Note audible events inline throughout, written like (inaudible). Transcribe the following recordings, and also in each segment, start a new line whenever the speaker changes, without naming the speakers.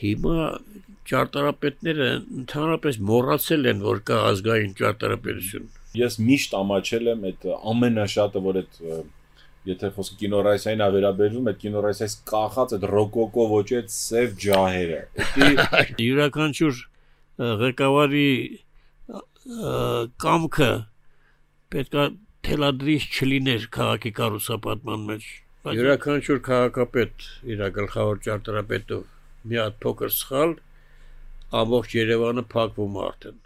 Հիմա ճարտարապետները ընդհանրապես մոռացել են, որ կա ազգային ճարտարապետություն։
Ես միշտ ամաչել եմ այդ ամենաշատը, որ այդ եթե խոսքը կինորայսային ավերաբերվում, այդ կինորայսայից կախած այդ ռոկոկո ոճի այդ սև ջահերը։
Դա (laughs) յուրաքանչյուր ղեկավարի կամքը պետքա թելադրիչ չլիներ քաղաքի կառուցապատման մեջ։ Յուրաքանչյուր քաղաքապետ իր գլխավոր ճարտարապետով մի հատ փոքր սխալ ամբողջ Երևանը փակվում արդեն։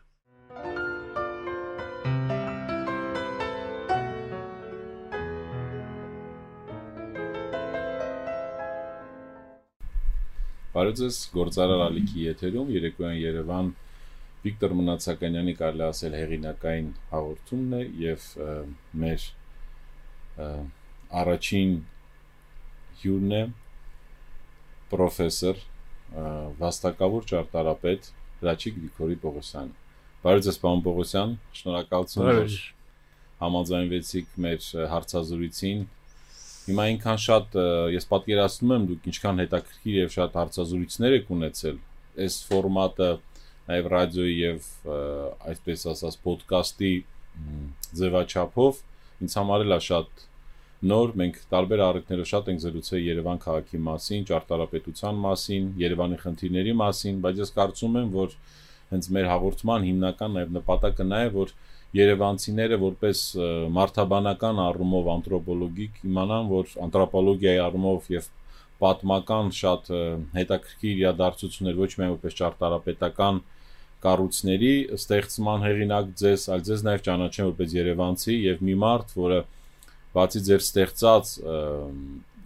Բարև ձեզ, գործարար Ալիքի եթերում Երեկոյան Երևան Վիկտոր Մնացականյանի կարելի ասել հեղինակային հաղորդումն է եւ մեր առաջին հյուրն է պրոֆեսոր վաստակավոր ճարտարապետ Ռաչիկ Վիկորի Պողոսյանը։ Բարև ձեզ, պարոն Պողոսյան, շնորհակալություն, որ համաձայնվեցիք մեր հարցազրույցին Հիմա այնքան շատ ես պատկերացնում եմ դուք ինչքան հետաքրքիր եւ շատ հարցազրույցներ եք ունեցել այս ֆորմատը նաև ռադիոյի եւ այսպես ասած ոդկասթի ձևաչափով ինձ համար էլ է շատ նոր մենք տարբեր առիթներով շատ ենք զրուցել Երևան քաղաքի մասին, ճարտարապետության մասին, Երևանի խնդիրների մասին, բայց ես կարծում եմ, որ հենց մեր հաղորդման հիմնական նաև նպատակը նա է, որ Երևանցիները որպես մարդաբանական առումով անթրոպոլոգիկ իմանան, որ անթրոպոլոգիայի առումով եւ պատմական շատ հետաքրքիր իրադարձություններ ոչ միայն որպես ճարտարապետական կառույցների ստեղծման հեղինակ ձեզ, այլ ձեզ նաև ճանաչեն որպես Երևանցի եւ մի մարդ, որը բացի ձեր ստեղծած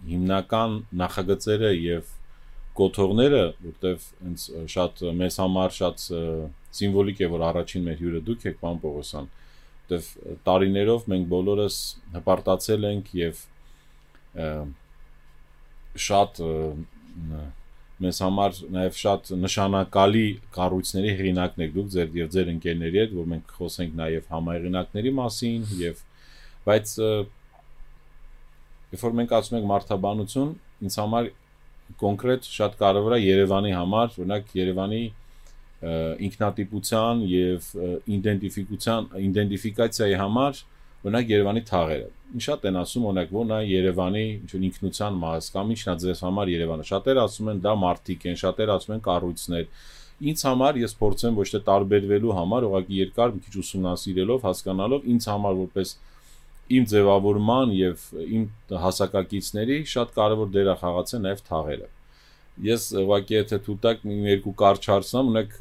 հիմնական նախագծերը եւ կոթողները, որտեվ հենց շատ մեզ համար շատ սիմվոլիկ է, որ առաջին մեր հյուրը դուք եք, պարոն Պողոսյան, որտեվ տարիներով մենք բոլորս հպարտացել ենք եւ շատ մեզ համար նաև շատ նշանակալի կառույցների հեղինակն եք դուք ձեր եւ ձեր ընկերների հետ, որ մենք խոսենք նաև համահեղինակների մասին եւ բայց երբ որ մենք ասում ենք մարդաբանություն, ինձ համար կոնկրետ շատ կարևոր է Երևանի համար, օրինակ Երևանի ինքնատիպության եւ իդենտիֆիկացիան իդենտիֆիկացիայի համար օրինակ Երևանի թաղերը։ շատ են ասում օրինակ որ նա Երևանի ինչ որ ինքնության մաս կամ ինչն է ձեզ համար Երևանը։ Շատերը ասում են դա մարտիկ են, շատերը ասում են կառույցներ։ Ինձ համար ես փորձեմ ոչ թե տարբերվելու համար, ուղղակի երկար մի քիչ ուսումնասիրելով, հասկանալով ինձ համար որպես իմ ձևավորման եւ իմ հասակակիցների շատ կարեւոր դեր է խաղացել նաեւ թաղերը ես ուղղակի եթե թութակ մի երկու կարճ հարցնամ, ունեք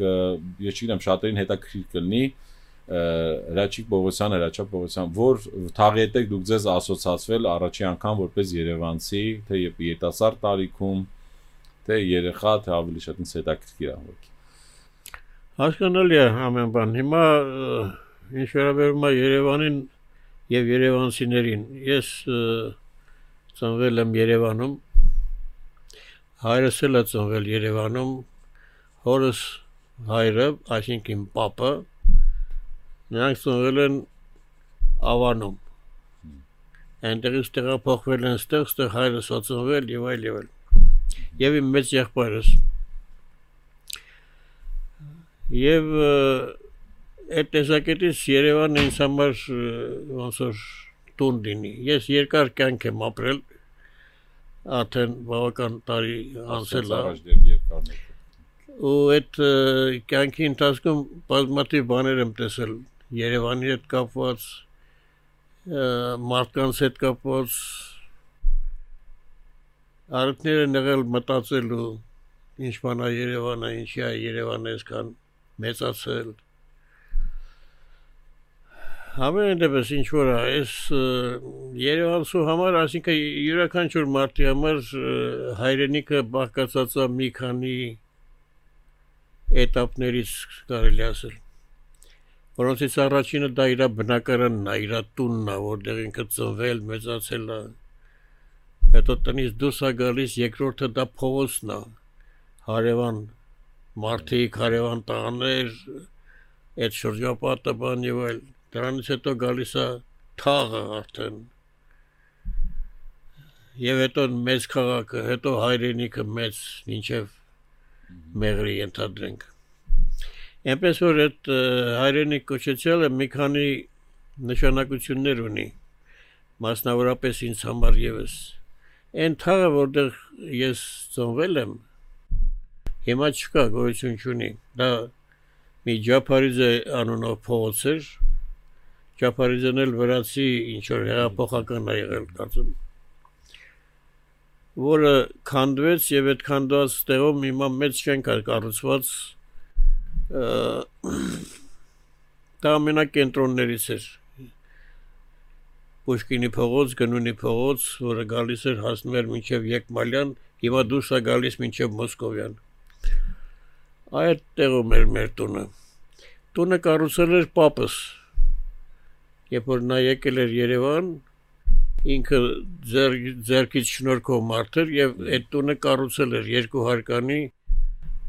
ես չգիտեմ շատերին հետաքրքիր կլինի Հրաչիկ Պողոսյան, Հրաչապ Պողոսյան, որ թաղի հետ դուք ձեզ ասոցացվել առաջի անգամ որպես Երևանցի, թե երիտասարդ տարիքում, թե երեխա, թե ավելի շատ ինձ հետաքրքիր է ուղղակի։
Հասկանալի է ամեն բան։ Հիմա ինչ վերաբերում է Երևանին եւ Երևանցիներին, ես ծնվել եմ Երևանում հայրս էլ է ծնվել Երևանում, հորս հայրը, այսինքն պապը, նրանք ծնվել են Ավանում։ Այնտեղից տեղափոխվել են ստեղ, ստեղ հայրս ա ծնվել եւ այլ եւ այլ։ Եվ իմ մեծ եղբայրս։ Եվ այդ տեսակետից Երևանը ինձ համար ոնց որ տուն լինի։ Ես երկար կյանք եմ ապրել արդեն բավական տարի անցել է ու այդ կյանքի ընթացքում բազմաթիվ բաներ եմ տեսել Երևանի հետ կապված մարդկանց հետ կապված արքները նեղել մտածելու ինչ բան է Երևանը, ինչի է Երևանը այսքան մեծացել Համենայն դեպս ինչ որ այս Երևանցու համար, այսինքն յուրաքանչյուր մարդի համար հայրենիքը բաղկացած է մի քանի этаպներից կարելի ասել։ Որոնցից առաջինը դա իր բնակարանն է, իր տունն է, որտեղ ինքը ծնվել, մեծացել է։ Հետո տնից դուրս է գալիս, երկրորդը դա փողոցն է։ Հարևան մարդիկ, հարևան տաներ, այդ շրջապատը բան եւ այլն Դրանից հետո գալիս է թաղը արդեն։ Եվ հետո մեծ քաղաքը, հետո հայրենիքը մեծ, ինչև մեղրի ենթադրենք այնպես որ այդ հայրենի կոչեցյալը մի քանի նշանակություններ ունի մասնավորապես ինձ համար եւս այն թաղը որտեղ ես ծնվել եմ հիմա չկա գոյություն չունի դա մի ջափարիզե անունով փողոց էր ջափարիզեն էլ վրացի ինչ որ հեղափոխական է եղել կարծում որը քանդվեց եւ այդ քանդված տեղում հիմա մեծ շենք է կառուցված դա ամենակենտրոններից էր Պուշկինի փողոց, Գնունի փողոց, որը գալիս էր հասնում էր մինչև Եկմալյան, հիմա դուրս է գալիս մինչև Մոսկովյան։ Այդ տեղում էր մեր տունը։ Տունը կառուցել էր պապս։ Երբ որ նա եկել էր Երևան, ինքը ձեր ձերքից շնորհքով մարդ էր եւ այդ տունը կառուցել էր երկու հարկանի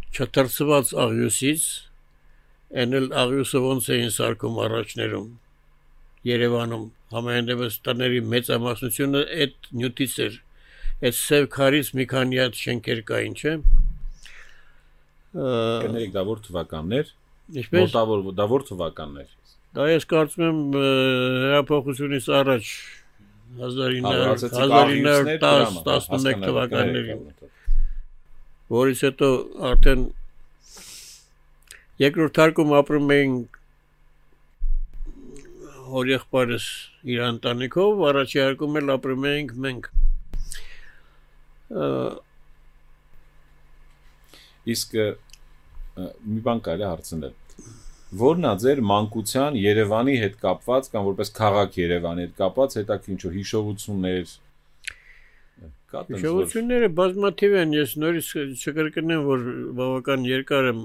չթրծված աղյուսից էնել աղյուսը ոնց էին սարքում առաջներում Երևանում համենայնպես տների մեծամասնությունը այդ նյութից էր այդ սև քարից մի քանի հատ շենքեր կային չէ
կներեք դա որ թվականներ
ինչպես
մոտավոր դա որ թվականներ
դա ես կարծում եմ հեղափոխությունից առաջ 1910-11 թվականներին որից հետո արդեն երկրորդ հարկում ապրում էինք հորեղբայրս իր ընտանիքով, առաջի հարկում էլ ապրում էինք մենք։
Իսկ մի բան կարելի հարցնել որն է ձեր մանկության Երևանի հետ կապված կամ որպես քաղաք Երևանի հետ կապված հետաքրքիր հիշողություններ
կա տենց հիշողությունները բազմաթիվ են ես նորից չկրկնեմ որ բավական երկար եմ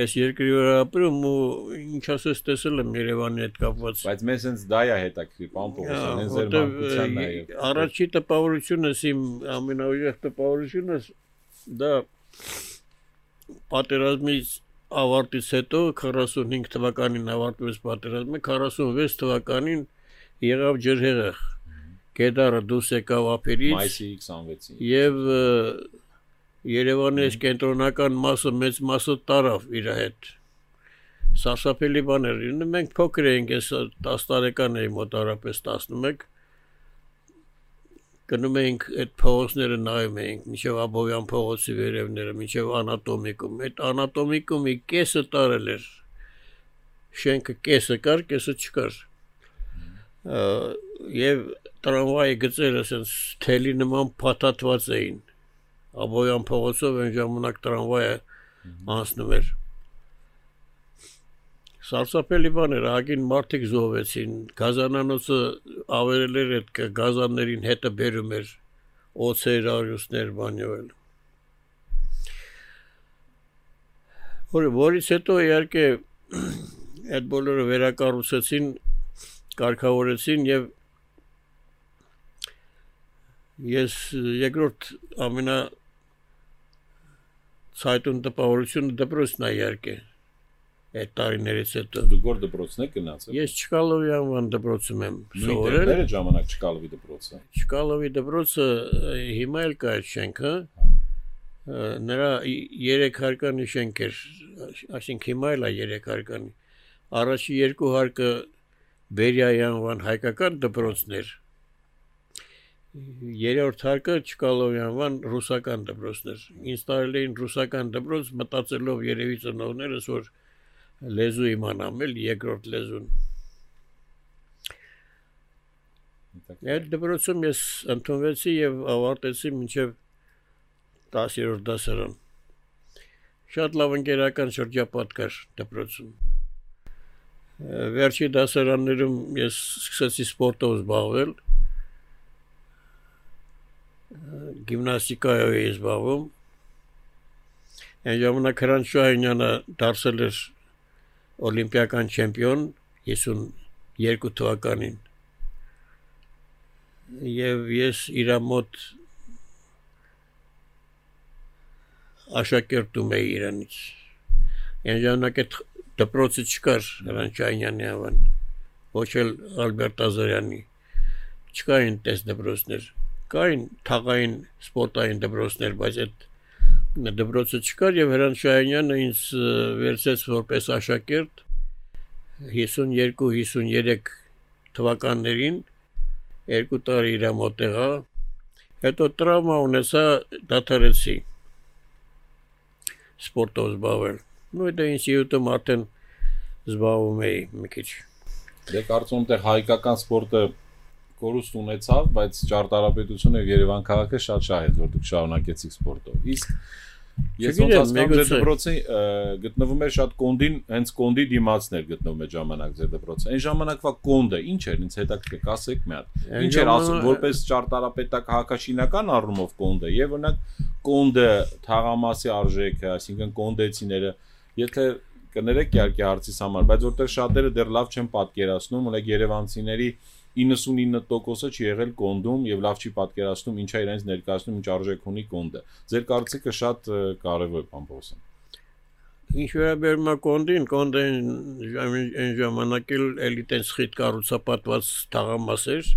ես երկրի վրա ապրում ու ինչ ասես տեսել եմ Երևանի հետ կապված
բայց մեզ հենց դա է հետաքրքիր պարոն Պողոսյան հենց ձեր մանկությանն է
առաջի տպավորությունս իմ ամենաուժեղ տպավորությունս դա պատերազմից ավարտից հետո 45 թվականին ավարտվեց պատերազմը 46 թվականին եղավ ջրհեղեղ Գեդարը դուրս եկավ ափերից
մայիսի 26-ին
եւ Երևանի այս կենտրոնական մասը մեծ մասը տարավ իր հետ սարսափելի բաներ մենք փոքր էինք այս 10 տարեկան էի մոտարապես 11 գնում էինք այդ փողոցները նայում էինք միջև Աբովյան փողոցի վերևները միջև անատոմիկում այդ անատոմիկումի կեսը տարել էր շենքը կեսը կար կեսը չկար եւ տրամվայի գծերը ասենց թելի նման փաթաթված էին Աբովյան փողոցով այն ժամանակ տրամվայը անցնում էր Սարսափելի բան էր, ագին մարդիկ զոհվեցին, գազանանոցը ավերել էր այդ գազաններին հետը բերում էր օծեր, արյուսներ, բանյովել։ Որ որից հետո իհարկե այդ բոլորը վերակառուցեցին, կարգավորեցին եւ ես երկրորդ ամենա ցայտուն տպավորությունը դպրոցն է իհարկե այդ տարիներից հետո
դուք որ դպրոցն եք գնացել
ես Չկալովի անվան դպրոցում եմ սովորել
այդ ժամանակ Չկալովի դպրոցը
Չկալովի դպրոցը հիմա էլ կա շենքը նրա 3 հարկանի շենք էր այսինքն հիմա էլ է 3 հարկանի առաջի երկու հարկը Բերիայի անվան հայկական դպրոցներ երրորդ հարկը Չկալովի անվան ռուսական դպրոցներ ինձ տարել էին ռուսական դպրոց մտածելով երևի ծնողներս որ լեզու իմանամ էլ երկրորդ լեզուն։ Այդ դպրոցում ես ընդունվեցի եւ ավարտեցի մինչեւ 10-րդ դասարան։ Շատ լավ ընկերական շրջապատ կար դպրոցում։ Վերջի դասարաններում ես սկսեցի սպորտով զբաղվել։ Գիմնաստիկայով էի զբաղվում։ Այն ժամանակ Հրանտ Շահինյանը դարձել էր օլիմպիական չեմպիոն 52 թվականին եւ ես իր մոտ աշակերտում էի իրանից այն ժամանակ այդ դպրոցը չկար Հրանչանյանի ավան ոչ էլ Ալբերտ Ազարյանի չկային տես դպրոցներ կային թաղային սպորտային դպրոցներ բայց այդ դպրոցը չկար եւ Հրանտ Շահյանյանը ինձ վերցեց որպես աշակերտ 52-53 թվականներին երկու տարի իր մոտ եղա հետո տրավմա ունեցա դադարեցի սպորտով զբաղվել նույն դա ինստիտուտում արդեն զբաղվում էի մի քիչ
Դե կարծում եմ թե հայկական սպորտը կորուստ ունեցավ, բայց ճարտարապետությունը եւ Երևան քաղաքը շատ շահեց, որ դուք շարունակեցիք սպորտով։ Իսկ Ես ոնց հասկանում ձեր դպրոցի գտնվում էր շատ կոնդին, հենց կոնդի դիմացն էր գտնվում էր ժամանակ ձեր դպրոցը։ Այն ժամանակվա կոնդը ինչ էր, ինձ հետաքրքիր կասեք մի հատ։ Ինչ էր ասում որպես ճարտարապետակ հակաշինական առումով կոնդը եւ օրինակ կոնդը թաղամասի արժեքը, այսինքն կոնդեցիները, եթե կներեք իհարկե հարցիս համար, բայց որտեղ շատերը դեռ լավ չեն պատկերացնում, ունեք Երևանցիների 99%-ը չի եղել կոնդում եւ լավ չի պատկերացնում ինչա իրենց ներկայացնում ինչ արժեք ունի կոնդը։ Ձեր կարծիքը շատ կարեւոր է, պարոն Պողոսյան։
Ինչ վերաբերում է կոնդին, կոնդը այն ժամանակ էլ էլի տենց խիտ կառուցապատված թաղամաս էր։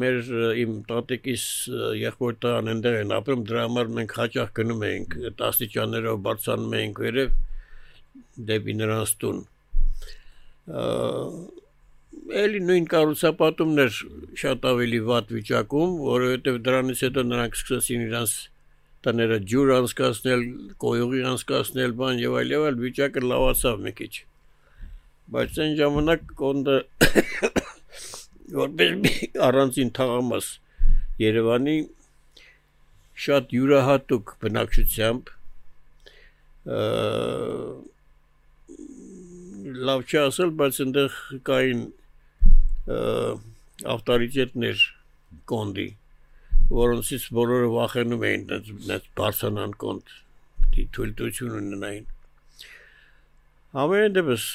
Մեր իմ տատիկիս եղբոր տան այնտեղ են ապրում, դրա համար մենք հաճախ գնում էինք, տասնիճաններով բարձանում էինք վերև դեպի նրանց տուն էլի նույն կառուցապատումներ շատ ավելի վատ վիճակում, որովհետև դրանից հետո նրանք սկսեցին իրանց տները ջուր անցկացնել, կոյուղի անցկացնել, բան եւ այլ եւ այլ վիճակը լավացավ մի քիչ։ Բայց այն ժամանակ կոնդը (coughs) որպես մի առանձին թաղամաս Երևանի շատ յուրահատուկ բնակչությամբ լավ չի ասել, բայց այնտեղ կային ավտորիտետներ կոնդի, որոնցից բոլորը վախենում էին այդ բարձանան կոնդ, թույլտություն ունենային։ Ամեն դեպս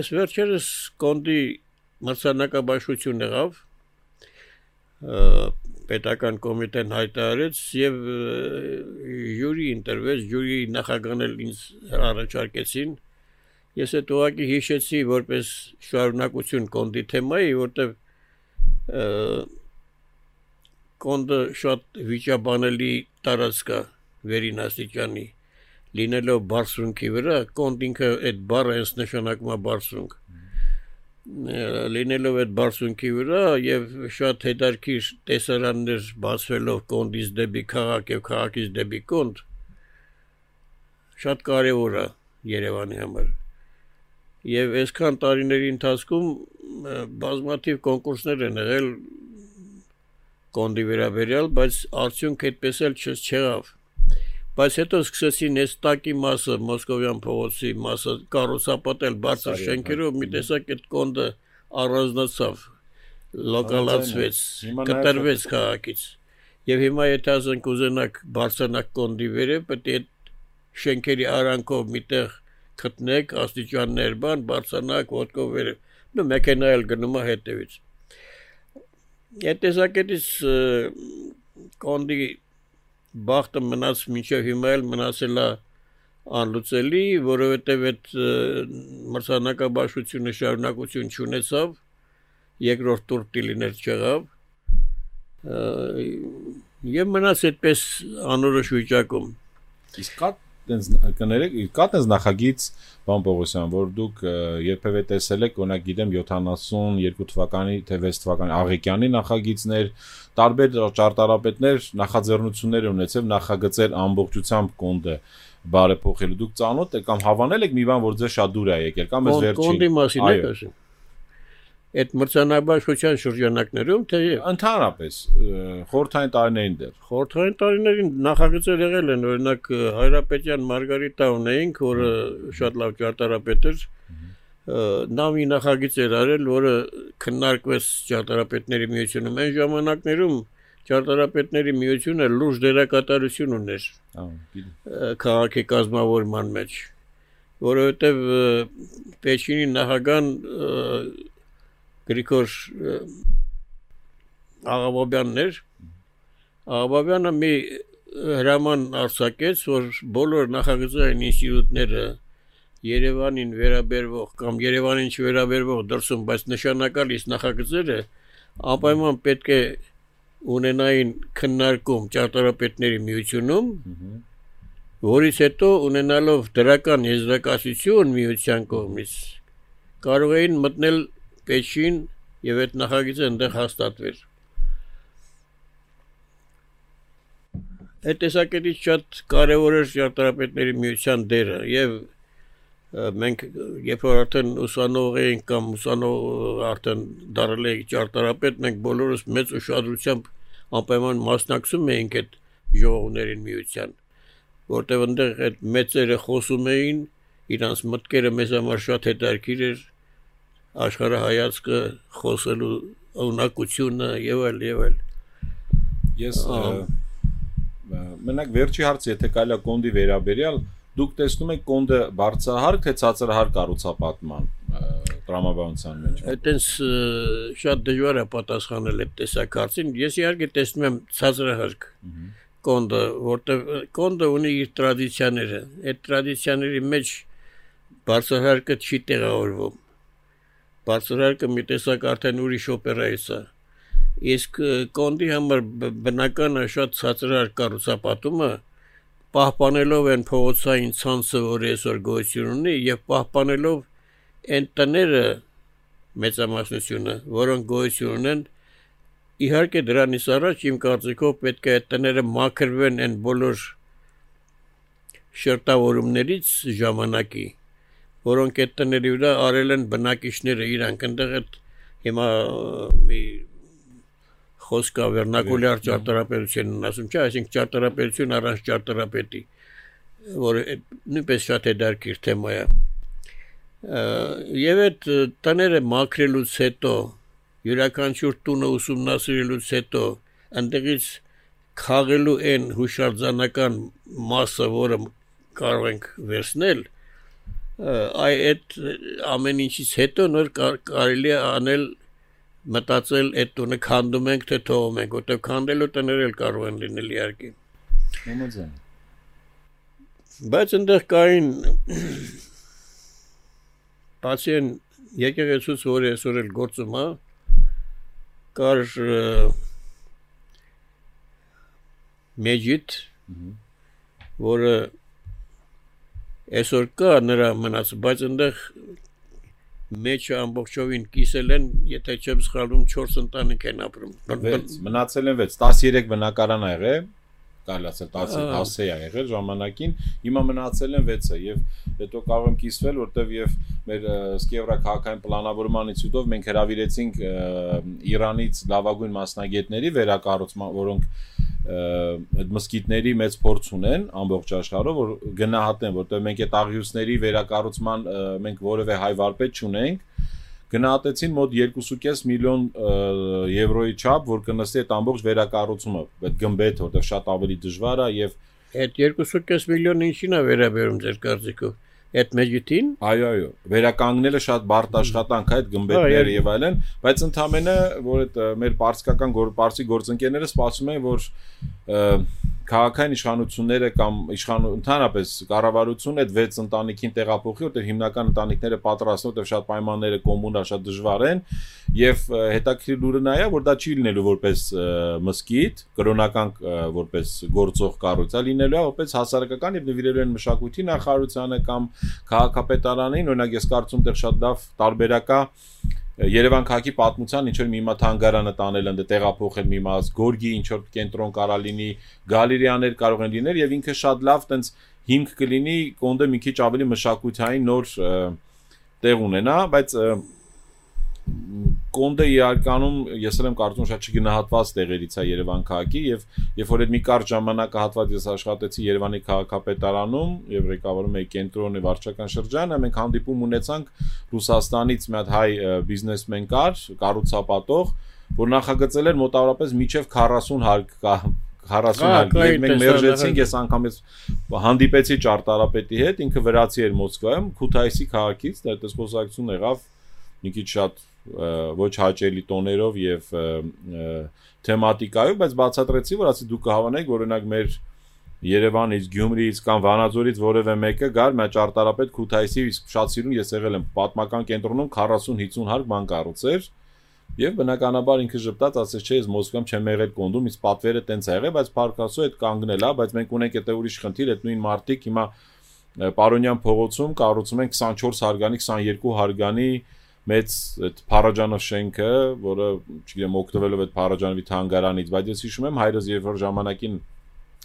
այս վերջերս կոնդի մրցանակաբաշխություն եղավ պետական կոմիտեն հայտարարեց եւ յուրի ընտրվեց, յուրի նախագանել ինձ առաջարկեցին Ես այդ ուղակի հիշեցի որպես շարունակություն կոնդի թեմայի, որտեվ կոնդը շատ վիճաբանելի տարածք է վերին աստիճանի լինելով բարձունքի վրա կոնդ ինքը այդ բառը հենց նշանակում է բարձունք լինելով այդ բարձունքի վրա եւ շատ հետարքիր տեսարաններ բացվելով կոնդից դեպի քաղաք եւ քաղաքից դեպի կոնդ շատ կարեւոր է Երևանի համար եւ այսքան տարիների ընթացքում բազմաթիվ կոնկուրսներ են եղել կոնդի վերաբերյալ, բայց արդյունք այդպես էլ չեղավ։ Բայց հետո սկսեցին այս տակի մասը Մոսկովյան փողոցի մասը կառուցապատել բարձր շենքերով, մի տեսակ այդ կոնդը առանձնացավ, լոկալացվեց, կտրվեց քաղաքից։ Եվ հիմա եթե ասենք ուզենակ բարձրանալ կոնդի վերև, պետք է շենքերի արանքով միտեղ գտնեք աստիճաններ բան բարձանակ ոտքով վեր նո մեքենա էլ գնում է հետևից այդ տեսակետից կոնդի բախտը մնաց մինչև հիմա էլ մնացել է անլուծելի, որովհետև այդ մրցանակաբաշխությունը շարունակություն չունեցավ, երկրորդ տուրտի լինել չեղավ, եւ մնաց այդպես անորոշ վիճակում։
Իսկ կա տենց կներեք, կա տենց նախագիծ բան Պողոսյան, որ դուք երբևէ տեսել եք, օրինակ գիտեմ 72 թվականի թե 6 թվականի Աղեկյանի նախագիծներ, տարբեր ճարտարապետներ նախաձեռնություններ ունեցել նախագծեր ամբողջությամբ կոնդը բարեփոխելու։ Դուք ծանոթ եք կամ հավանել եք մի բան, որ ձեզ շատ դուր է եկել, կամ այս վերջին։
Կոնդի մասին եք ասում այդ մրցանակաբաշխության շրջանակներում թե
ընդհանրապես խորթային տարիներին դեռ
խորթային տարիներին նախագծեր եղել են օրինակ Հայրապետյան Մարգարիտա ունեինք որը շատ լավ ճարտարապետ էր նա մի նախագիծ էր արել որը քննարկվեց ճարտարապետների միությունում այն ժամանակներում ճարտարապետների միությունը լուրջ դերակատարություն ուներ քաղաքի կազմավորման մեջ որովհետև Պեչինի նախագահան Գրիգոր Աղաբաբյանն էր։ Աղաբաբյանը մի հրաման արձակեց, որ բոլոր նախագծային ինստիտուտները Երևանին վերաբերվող կամ Երևանին չվերաբերվող դրսում, բայց նշանակալից նախագծերը անպայման պետք է ունենային քննարկում ճարտարապետների միությունում, որից հետո ունենալով դրական եզրակացություն միության կողմից կարող էին մտնել Պեչին եւ այդ նախագիծը այնտեղ հաստատվեր։ Այդ տեսակետից շատ կարևոր էր ճարտարապետների միության դերը եւ մենք երբ որ արդեն ուսանող էինք կամ ուսանող արդեն դարել էինք ճարտարապետ, մենք բոլորս մեծ ուշադրությամբ անպայման մասնակցում էինք այդ ժողովներին միության, որտեղ այնտեղ այդ մեծերը խոսում էին, իրանց մտքերը մեզ համար շատ հետաքրքիր էր աշխարհայացքը խոսելու ունակությունը եւ այլ եւ այլ։
Ես մենակ վերջի հարցը, եթե կարելի է կոնդի վերաբերյալ, դուք տեսնում եք կոնդը բարձրահարկ թե ցածրահարկ կառուցապատման տրամաբանության մեջ։
Այդտենց շատ դժվար է պատասխանել այդ տեսակարծին։ Ես իհարկե տեսնում եմ ցածրահարկ կոնդը, որտեղ կոնդը ունի իր տրադիցիաները։ Այդ տրադիցիաների մեջ բարձրահարկը չի տեղավորվում։ Բարձրահարկը մի տեսակ արդեն ուրիշ օպերա է սա իսկ կոնդի համար բնականը շատ ցածրար կառուցապատումը պահպանելով այն փողոցային ցանցը, որը այսօր գոյություն ունի, եւ պահպանելով այն տները մեծամասնությունը, որոնք գոյություն ունեն, իհարկե դրանից առաջ իմ կարծիքով պետք է այդ տները մաքրվեն այն բոլոր շերտավորումներից ժամանակի, որոնք այդ տների վրա արել են բնակիչները իրանք այնտեղ այդ հիմա մի խոսքը վերնակուլյար ճարտարապետությունն ասում չէ, այսինքն ճարտարապետություն առանց ճարտարապետի, որը նույնպես շատ է դարքիր թեմա է։ Եվ այդ տները մաքրելուց հետո յուրաքանչյուր տունը ուսումնասիրելուց հետո այնտեղից խաղելու այն հուշարձանական մասը, որը կարող ենք վերցնել, այ այդ ամեն ինչից հետո նոր կարելի է անել մտածել այդ տունը քանդում ենք թե թողում ենք, որտեղ քանդելու տներ էլ կարող են լինել իհարկե։
Համաձայն։
Բայց այնտեղ կային բացի եկեղեցուց, որը այսօր էլ գործում է, կար մեջիտ, որը այսօր կա նրա մնաց, բայց այնտեղ մեջը ամբողջովին կիսել են, եթե չեմ սխալվում 4 ընտանիք են ապրում։
Մնացել են 6, 13 բնակարան ա եղել, կարելի ասել 10 10 է եղել ժամանակին, հիմա մնացել են 6-ը եւ հետո կարող եմ կիսվել, որտեվ եւ մեր սկեվրա քաղաքային պլանավորմանից հետո մենք հրավիրեցինք Իրանից լավագույն մասնագետների վերակառուցման, որոնք այդ մսկիթների մեծ փորձ ունեն ամբողջ աշխարհով, որ գնահատեն, որտեղ մենք այդ աղյուսների վերակառուցման մենք որևէ հայ վարպետ չունենք, գնահատեցին մոտ 2.5 միլիոն եվրոյի չափ, որ կնստի այդ ամբողջ վերակառուցումը, այդ գմբեթ, որտեղ շատ ավելի դժվար է եւ
այդ 2.5 միլիոնը ինչին է վերաբերում ձեր կարծիքով այդ մեջիտին
այո այո վերականգնելը շատ բարդ աշխատանք է այդ գմբեթները եւ այլն բայց ընդամենը որ այդ մեր պարսկական պարսի գործընկերները սպասում են որ քաղաքային իշխանությունները կամ իշխան ընդհանրապես կառավարությունը այդ 6 ընտանիքին տեղափոխի, որտեղ հիմնական ընտանիքները պատրաստում, որտեղ շատ պայմանները կոմունա շատ դժվար են եւ հետաքրիր լուրը նա է, որ դա չի լինելու որպես մսկիթ, կրոնական որպես գործող կառույց, այլ լինելու է որպես հասարակական եւ նվիրելու են մշակույթի նախարարությանը կամ քաղաքապետարանին, օրինակ ես կարծում դեռ շատ լավ տարբերակա Երևան քաղաքի պատմության ինչ որ մի մատ հանգարանը տանել ընդ տեղափոխել մի մաս, Գորգի ինչ որ կենտրոն կարա լինի, գալերիաներ կարող են լինել եւ ինքը շատ լավ տենց հիմք կլինի կոնդը մի քիչ ավելի մշակութային նոր տեղ ունենա, բայց Կոնդը իրականում ես էլ եմ կարծում շատ չգնահատված տեղերից է Երևան քաղաքի եւ երբ որ այդ մի կարճ ժամանակահատված ես աշխատեցի Երևանի քաղաքապետարանում եւ ղեկավարում էի կենտրոնի վարչական շրջանը, մենք հանդիպում ունեցանք Ռուսաստանից մի հատ հայ բիզնեսմեն կար, կառուցապատող, որ նախագծել էր մոտավորապես միջև 40 հարկ 40 հարկ եւ մենք մերժեցինք ես անգամ ես հանդիպեցի ճարտարապետի հետ ինքը վրացի էր Մոսկվայում Քութայսի քաղաքից դա դες խոսակցություն եղավ մի քիչ շատ ոչ հաճելի տոներով եւ թեմատիկայով, բայց բացատրեցի, որ ասի դուք կհավանեք, օրինակ մեր Երևանից, Գյումրիից կամ Վանաձորից որևէ մեկը գար մա ճարտարապետ Քութայսի շատ սիրուն ես եղել եմ պատմական կենտրոնում 40-50 հարկ բան կառուցեր Եվ բնականաբար ինքը ճպտած ասեց, չէ, ես Մոսկվայում չեմ եղել կոնդում, իսկ պատվերը տենց է եղել, բայց Փարքասու այդ կանգնել է, բայց մենք ունենք այդ ուրիշ խնդիր, այդ նույն մարտիկ հիմա Պարոնյան փողոցում կառուցում են 24 հարգանի, 22 հարգանի մեծ այդ Փարաջանով շենքը, որը, չգիտեմ, օգտվելով այդ Փարաջանովի թանգարանից, բայց ես հիշում եմ հայրս երբ որ ժամանակին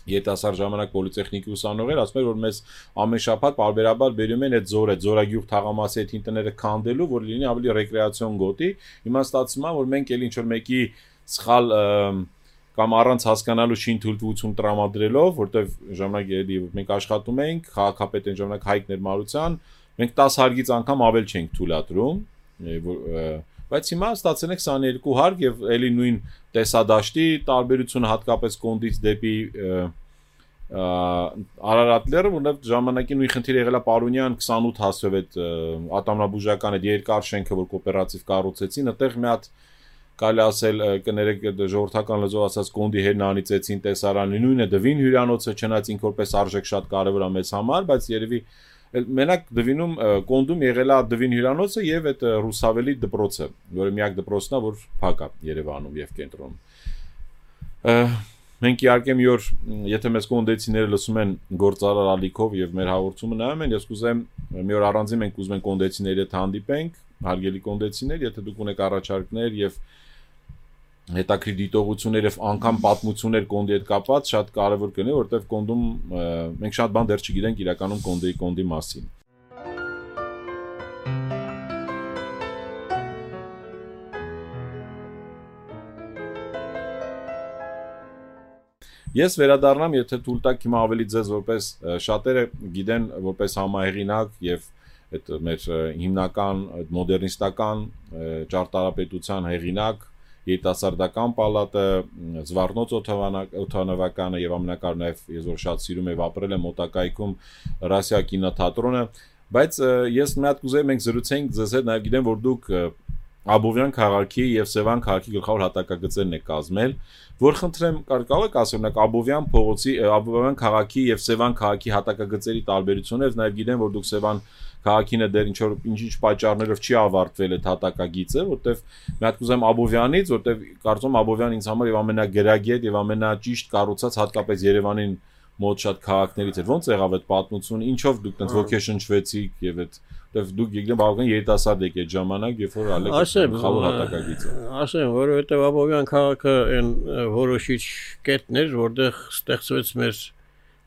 երիտասարդ ժամանակ պոլիտեխնիկի ուսանողեր ասում էր որ մեզ ամեն շաբաթ բարբերաբար բերում են այդ զորը զորագյուղ թաղամասի այդ ինտերները քանդելու որ լինի ավելի ռեկրեացիոն գոտի հիմա ստացվում է որ մենք էլ ինչ որ մեկի սխալ կամ առանց հասկանալու շին թույլտվություն տրամադրելով, որտեվ ժամանակ երևի մենք աշխատում ենք, քաղաքապետ են ժամանակ Հայկ Ներմարության, մենք 10 հարգից անգամ ավել չենք թույլատրում, բայց հիմա ստացել ենք 22 հարկ եւ ելի նույն տեսադաշտի տարբերությունը հատկապես կոնդից դեպի Արարատները, որտեղ ժամանակին նույն խնդիրը եղել է Պարունյան 28 հասով այդ ատամնաբուժական այդ երկար շենքը, որ կոոպերատիվ կառուցեցին, այդտեղ մի հատ կարելի ասել կներեք ժողովրդական լեզվով ասած կոնդի հերն անիծեցին տեսարանի նույնը դվին հյուրանոցը չնայած ինք որպես արժեք շատ կարևոր է մեզ համար բայց երևի մենակ դվինում կոնդում եղել է դվին հյուրանոցը եւ այդ ռուսավելի դպրոցը որը միակ դպրոցն է որ փակ է Երևանում եւ կենտրոնում մենք իհարկե մի օր եթե մեզ կոնդեցիները լսում են գործարար ալիքով եւ մեր հաղորդումը նայում են ես կուզեմ մի օր առանձին մենք ուզում ենք կոնդեցիների հետ հանդիպենք հարգելի կոնդեցիներ եթե դուք ունեք առաջարկներ եւ հետաքրիր դիտողություններ եւ անգամ պատմություններ կոնդի հետ կապված շատ կարեւոր կլինի, որովհետեւ կոնդում մենք շատ բան դեռ չգիտենք իրականում կոնդեի կոնդի մասին։ Ես վերադառնամ, եթե թույլ տաք հիմա ավելի ձեզ որպես շատերը գիտեն որպես համահեղինակ եւ այդ մեր հիմնական մոդեռնիստական ճարտարապետության հեղինակ երիտասարդական պալատը, Զվարնոց օթանավականը եւ ամենակար նաեւ ես որ շատ սիրում եմ ապրել եմ մոտակայքում Ռասիա կինոթատրոնը, բայց ես մի հատ կուզեի մենք զրուցենք ձեզ հետ նաեւ գիտեմ որ դուք Աբովյան քաղաքի եւ Սևան քաղաքի գլխավոր հատակագծերն է կազմել, որ խնդրեմ կարող եք ասել նակ Աբովյան փողոցի Աբովյան քաղաքի եւ Սևան քաղաքի հատակագծերի տարբերությունը, նաեւ գիտեմ որ դուք Սևան քաղաքինը դեռ ինչ որ ինչ-ինչ պատճառներով չի ավարտվել այդ հատակագիծը, որտեվ մի հատ կուզեմ Աբովյանից, որտեվ կարծում Աբովյան ինձ համար եւ ամենագերագետ եւ ամենաճիշտ կառուցած հատկապես Երևանին մոտ շատ քաղաքներից էր։ Ոնց եղավ այդ պատմությունը, ինչով դուք տենց ոգեշնչվեցիք եւ այդ որտեվ դուք եկեք բավական երիտասարդ եք այդ ժամանակ, երբ որ ալեք խավոր հատակագիծը։
Ասեմ, որովհետեւ Աբովյան քաղաքը այն որոշիչ կետն էր, որտեղ ստեղծվեց մեր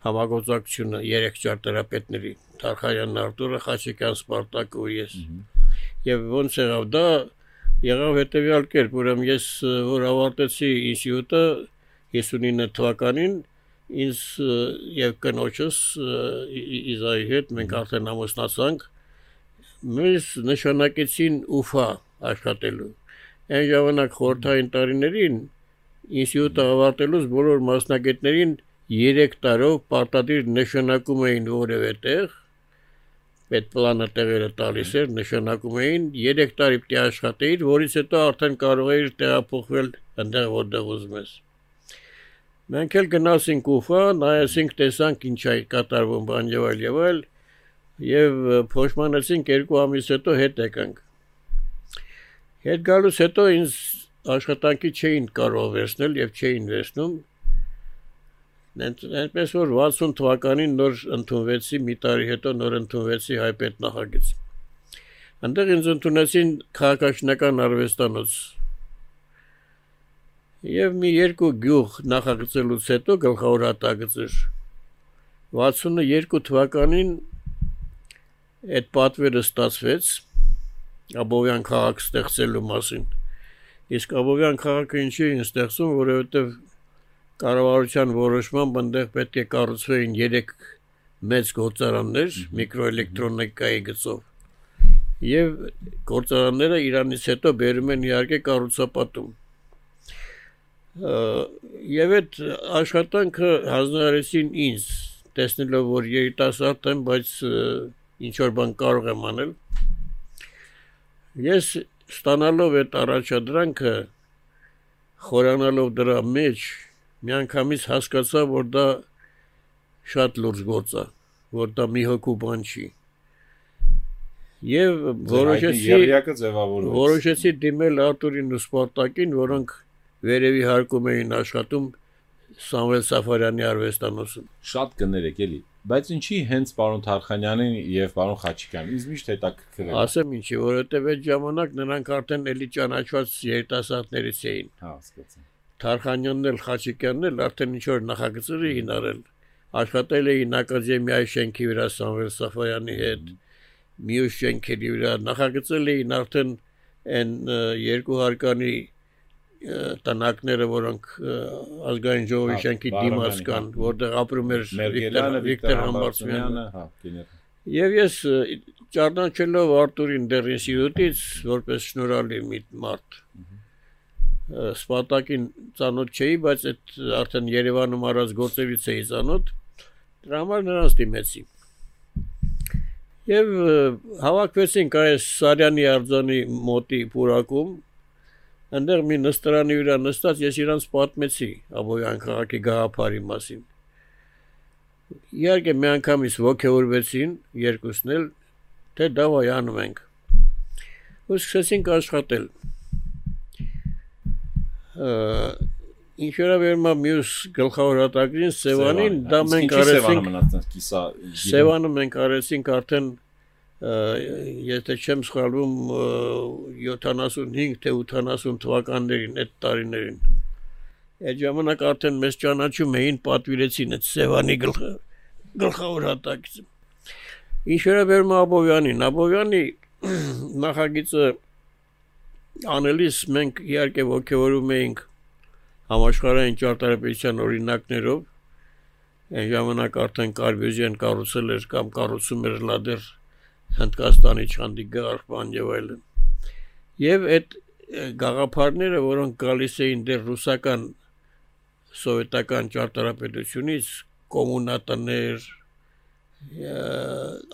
համագործակցությունը երեք ճարտարապետների Թարխայանն Արտուրը, Խաչիկյան Սպարտակը ու ես։ Եվ ոնց եղավ դա եղավ հետեւյալ կերպ, ուրեմն ես որ ավարտեցի ինստիտուտը 59 թվականին ինձ եւ կնոջս իզայի հետ մենք արդեն ամուսնացանք մեզ նշանակեցին Ուֆա աշխատելու այն ժամանակ խորթային տարիներին ինստիտուտը ավարտելուց բոլոր մասնագետներին 3 տարով պարտադիր նշանակում էին որևէ տեղ այդ պլանը տեղերը տալիս էր, նշանակում էին 3 տարի պիտի աշխատեիր, որից հետո արդեն կարող էիր տեղափոխվել այնտեղ որտեղ ուզում ես։ Մենք էլ գնացինք Ուֆա, նայեցինք, տեսանք ինչ է կատարվում բան եւ այլ եւ այլ եւ փոշմանեցինք երկու ամիս հետո հետ եկանք։ Հետ գալուց հետո ինձ աշխատանքի չէին կարող վերցնել եւ չէին վերցնում Այնպես որ 60 թվականին նոր ընդունվեցի, մի տարի հետո նոր ընդունվեցի հայպետ նախագիծ։ Այնտեղ ինձ ընդունեցին քաղաքաշինական արվեստանոց։ Եվ մի երկու գյուղ նախագծելուց հետո գլխավոր հատագծեր 62 թվականին այդ պատվերը ստացվեց Աբովյան քաղաք ստեղծելու մասին։ Իսկ Աբովյան քաղաքը ինչի են ստեղծում, որովհետև կառավարության որոշմամբ այնտեղ պետք է կառուցվեին 3 մեծ գործարաններ միկրոէլեկտրոնիկայի գծով եւ գործարանները Իրանից հետո բերում են իհարկե կառուցապատում եւ այդ աշխատանքը հանձնարարեցին ինձ տեսնելով որ երիտասարդ եմ բայց ինչ որ բան կարող եմ անել ես ստանալով այդ առաջադրանքը խորանալով դրա մեջ միանգամից հասկացա, որ դա շատ լուրջ գործ է, որ դա մի հոգու բան չի։ Եվ որոշեցի Որոշեցի դիմել Արտուրին ու Սպարտակին, որոնք վերևի հարկում էին աշխատում Սամվել Սաֆարյանի արվեստանոցում։
Շատ կներեք էլի։ Բայց ինչի հենց պարոն Թարխանյանին եւ պարոն Խաչիկյանին ինձ միշտ հետաքրքրել։
Ասեմ ինչի, որովհետեւ այդ ժամանակ նրանք արդեն էլի ճանաչված երիտասարդներից էին։
Հա, հասկացա։
Թարխանյանն էլ Խաչիկյանն էլ արդեն ինչ որ նախագծեր էին արել։ Աշխատել էին ակադեմիայի շենքի վրա Սամվել Սաֆարյանի հետ։ Մյուս շենքերի վրա նախագծել էին արդեն այն երկու հարկանի տնակները, որոնք ազգային ժողովի շենքի դիմաց կան,
հա։
որտեղ ապրում էր Վիկտոր Համբարձումյանը։
հա, գեներ։
Եվ ես ճարդանչելով Արտուրին դեռ ինստիտուտից որպես շնորհալի մի մարդ Սպարտակին ծանոթ չէի, բայց այդ արդեն Երևանում արած գործերից էի ծանոթ։ Դրա համար նրանց դիմեցի։ Եվ հավաքվեցինք այս Սարյանի արձանի մոտի պուրակում Այնտեղ մի նստարանի վրա նստած ես իրանց պատմեցի Աբոյան քաղաքի գաղափարի մասին։ Իհարկե մի անգամից ողջորվեցին երկուսն էլ, թե դավայ անում ենք։ Ու սկսեցինք աշխատել։ Ինչ վերաբերում է մյուս գլխավոր հատակին Սևանին, դա մենք արեցինք Սևանը մենք արեցինք արդեն եթե չեմ սխալվում 75 թե 80 թվականներին այդ տարիներին այդ ժամանակ արդեն մեզ ճանաչում էին պատվիրեցին այդ Սևանի գլխ գլխավոր հատակից ինչ վերաբերում է Աբովյանին Աբովյանի (clears throat) նախագիծը անելիս մենք իհարկե ողջորում էինք համաշխարհային ճարտարապետության օրինակներով այն ժամանակ արդեն Կարբյուզյան կառուցել էր կամ կառուցում էր լադեր Հնդկաստանի Չանդիգար բան եւ այլն։ Եվ այդ գաղափարները, որոնք գալիս էին դեռ ռուսական սովետական ճարտարապետությունից, կոմունատներ,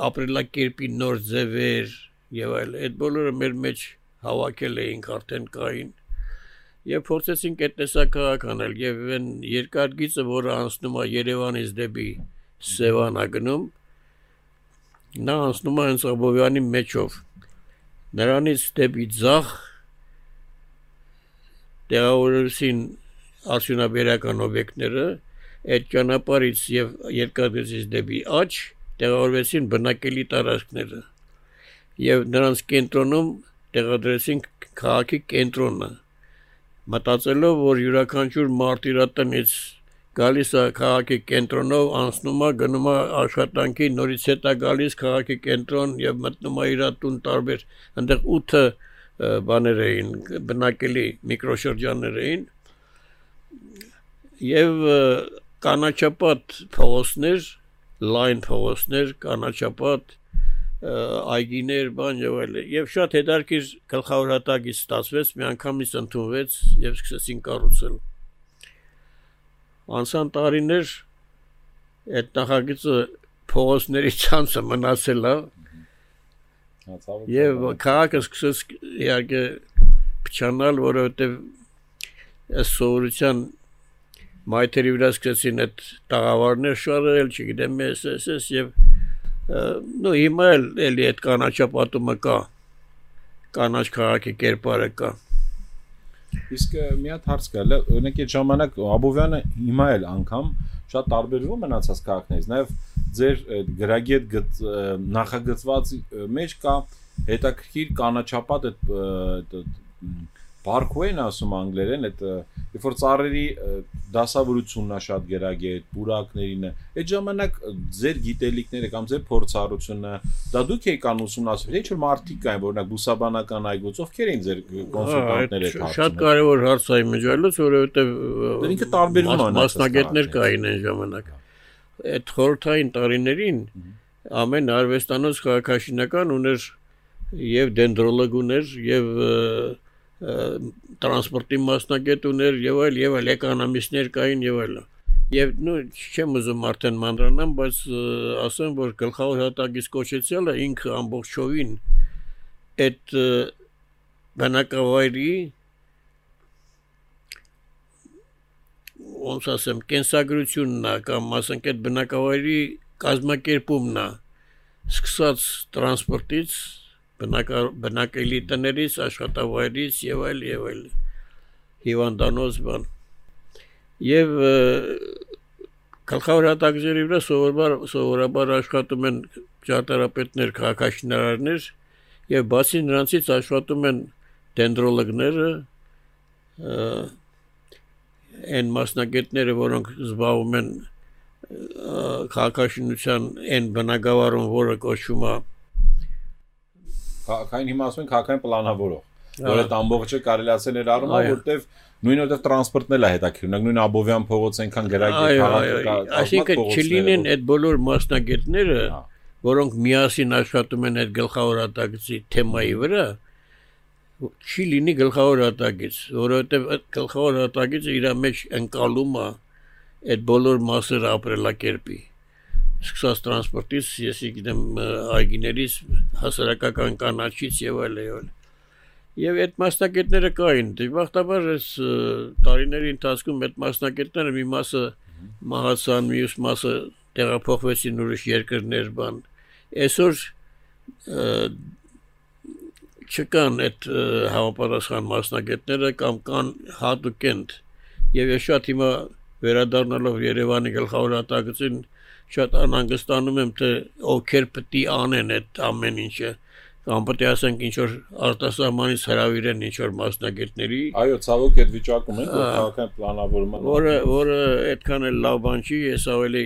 ապրելակերպի նոր ձևեր եւ այլ, այդ բոլորը մեր մեջ հավաքել էինք արդեն կային եւ փորձեցինք այդ տեսակահակ անել եւ այն երկար գիծը, որը անցնում է Երևանից դեպի Սևանա գնում, նա անցնում է հենց Աբովյանի մեջով։ Նրանից դեպի ցախ տեղավորեցին արդյունաբերական օբյեկտները, այդ ճանապարհից եւ երկարգծից դեպի աճ տեղավորվեցին բնակելի տարածքները։ Եվ նրանց կենտրոնում տեղադրեցին քաղաքի կենտրոնը մտածելով որ յուրաքանչյուր մարդ իր տնից գալիս է քաղաքի կենտրոնով անցնում է գնում է աշխատանքի նորից հետա գալիս քաղաքի կենտրոն եւ մտնում է իր տուն տարբեր այնտեղ 8 բաներ էին բնակելի միկրոշրջաններ էին եւ կանաչապատ փողոցներ լայն փողոցներ կանաչապատ այգիներ, բան եւ այլ։ Եվ շատ հետարքիր գլխավոր հատակից ստացվեց, մի անգամից ընդունվեց եւ սկսեցին կառուցել։ Անցան տարիներ այդ նախագիծը փողոցների ցանցը մնացել է եւ քաղաքը սկսեց իհարկե փչանալ, որովհետեւ այս սովորության մայթերի վրա սկսեցին այդ տաղավարներ շարել, չգիտեմ, ես ես ես եւ նո հիմա էլ էլի այդ կանաչապատումը կա կանաչ քաղաքի կերպարը կա
իսկ մի հատ հարց կա օրինակ այդ ժամանակ Աբովյանը հիմա էլ անգամ շատ տարբերվում մնացած քաղաքներից նաև ձեր գրագի այդ նախագծված մեջ կա հետաքրքիր կանաչապատ այդ parkway-ն ասում անգլերեն, այդ երբ որ ծառերի դասավորությունն է շատ գերագետ, բուրակներին Այդ ժամանակ ձեր գիտելիքները կամ ձեր փորձառությունը դա դուք եք անում ուսումնասիրել, ինչ որ մարդիկ կային, օրինակ բուսաբանական այգուց, ովքեր էին ձեր կոնսուլտանտները այդ հարցը։
Շատ կարևոր հարց է միջալից, որովհետև
ինքը տարբերվում է
մասնագետներ կային այն ժամանակ։ Այդ խորթային տարիներին ամեն արվեստանոց քաղաքաշինական ուներ եւ դենդրոլոգ ուներ եւ և տրանսպորտի մասնագետ ուներ եւ այլ եւ այլ էկոնոմիստներ կային եւ այլ եւ նո չեմ ուզում արդեն մանրանամ բայց ասեմ որ գլխավոր հատակից կոչեցյալը ինքը ամբողջովին այդ բնակավայրի ոնց ասեմ կենսագրությունն է կամ ասենք այդ բնակավայրի կազմակերպումն է սկսած տրանսպորտից բնակելի տներից, աշխատավայրից եւ այլ եւ այլ հիվանդանոց բան։ Եվ գլխավոր հատակների վրա սովորաբար սովորաբար աշխատում են ճարտարապետներ, քաղաքաշինարարներ եւ բացի նրանցից աշխատում են դենդրոլոգները, այն մասնագետները, որոնք զբաղվում են քաղաքաշինության այն բնակավարում, որը կոչվում է
քաղաքային հիմա ասում են քաղաքային պլանավորող, որը ամբողջը կարելի ասել էր առումա, որտեվ նույն որտեվ տրանսպորտն էլ է հետաքրքիր, նույն Աբովյան փողոց այնքան գրագիր
քաղաքը, այսինքն չլինեն այդ բոլոր մասնագետները, որոնք միասին աշխատում են այդ գլխավոր հատակցի թեմայի վրա, չի լինի գլխավոր հատակից, որովհետև այդ գլխավոր հատակիցը իր մեջ ընկալում է այդ բոլոր մասերը ապրելակերպի սկսած տրանսպորտից, ես գիտեմ այգիներից, հասարակական կանաչից եւ այլ այլ։ Եվ այդ մասնակետները կային։ Դժբախտաբար այս տարիների ընթացքում այդ մասնակետները մի մասը մահացան, մյուս մասը տեղափոխվեցին ուրիշ երկրներ բան։ Այսօր չկան այդ համապատասխան մասնագետները կամ կան հատուկենտ եւ ես շատ հիմա վերադառնալով Երևանի գլխավոր հատակցին շատ անհանգստանում եմ թե ովքեր պետք է անեն այդ ամեն ինչը կամ պետք է ասենք ինչ որ արտասահմանից հravirեն ինչ որ մասնագետների
այո ցավոք այդ վիճակում են որ քաղաքային պլանավորումը
որը որը այդքան էլ լավ բան չի ես ավելի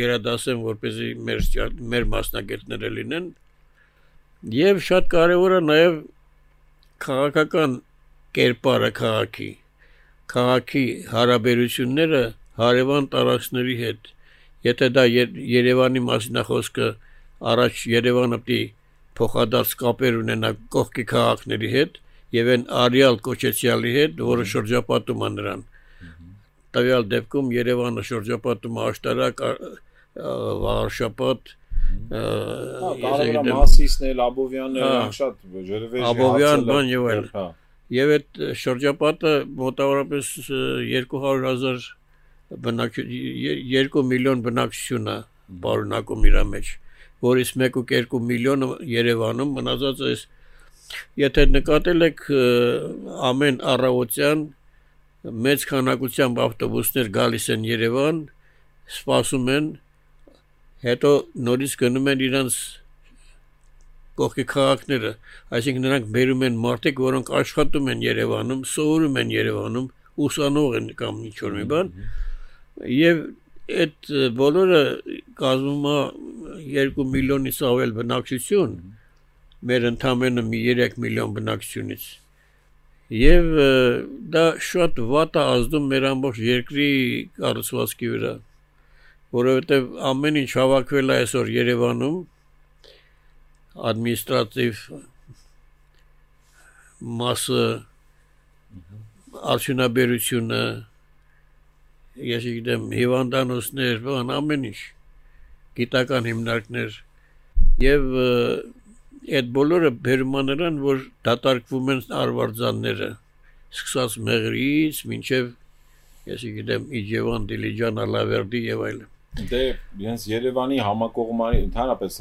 գերադասեմ որպեսզի մեր մեր մասնագետները լինեն Եվ շատ կարևոր է նաև քաղաքական կերպարը քաղաքի քաղաքի հարաբերությունները հարևան տարածքների հետ եթե դա Երևանի մասին խոսքը առաջ Երևանը պիտի փոխադարձ կապեր ունենա կողքի քաղաքների հետ եւ այն արիալ կոչեցյալի հետ, որը շրջապատում է նրան։ Տվյալ դեպքում Երևանը շրջապատում է աշտարակ, Վարշապատ,
Կարևորը Մասիսն էլ, Աբովյանն էլ շատ ջրվեժ
Աբովյան բան եւ այլ։ Եվ այդ շրջապատը մոտավորապես 200.000 բնակ 2 միլիոն բնակչություն է բարունակում իր մեջ, որից 1.2 միլիոնը Երևանում մնացած է եթե նկատել եք ամեն առավոտյան մեծ քանակությամբ ավտոբուսներ գալիս են Երևան, սպասում են հետո նորից գնում են իրանց կողքի քաղաքները, այսինքն նրանք բերում են մարդիկ, որոնք աշխատում են Երևանում, սովորում են Երևանում, ուսանող են կամ ինչ որ մի բան, եւ այդ բոլորը կազմում է 2 միլիոնից ավել բնակչություն մեր ընդամենը մի 3 միլիոն բնակչությունից եւ դա շատ վատ է ազդում մեր ամբողջ երկրի կառուցվածքի վրա որովհետև ամեն ինչ հավաքվել է այսօր Երևանում ադմինիստրատիվ մասը արդյունաբերությունը ես գիտեմ հիվանդանոցներ, բան ամեն ինչ գիտական հիմնարկներ եւ այդ բոլորը բերմաներան որ դատարկվում են արվարձանները սկսած մեղրից մինչև ես գիտեմ Իջևան, Դիլիջան, Ալավերդի եւ այլն
Դե իրենց Երևանի համակողմանի ընդհանրապես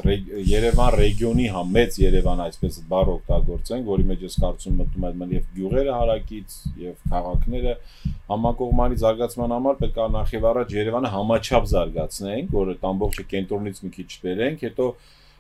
Երևան ռեգիոնի համ մեծ Երևան այսպես բառ օգտագործենք, որի մեջ ես կարծում մտնում եմ եւ գյուղերը հարակից եւ քաղաքները համակողմանի զարգացման համար պետք է նախ եւ առաջ Երևանը համաչափ զարգացնենք, որը ամբողջը կենտրոնից մի քիչ բերենք, հետո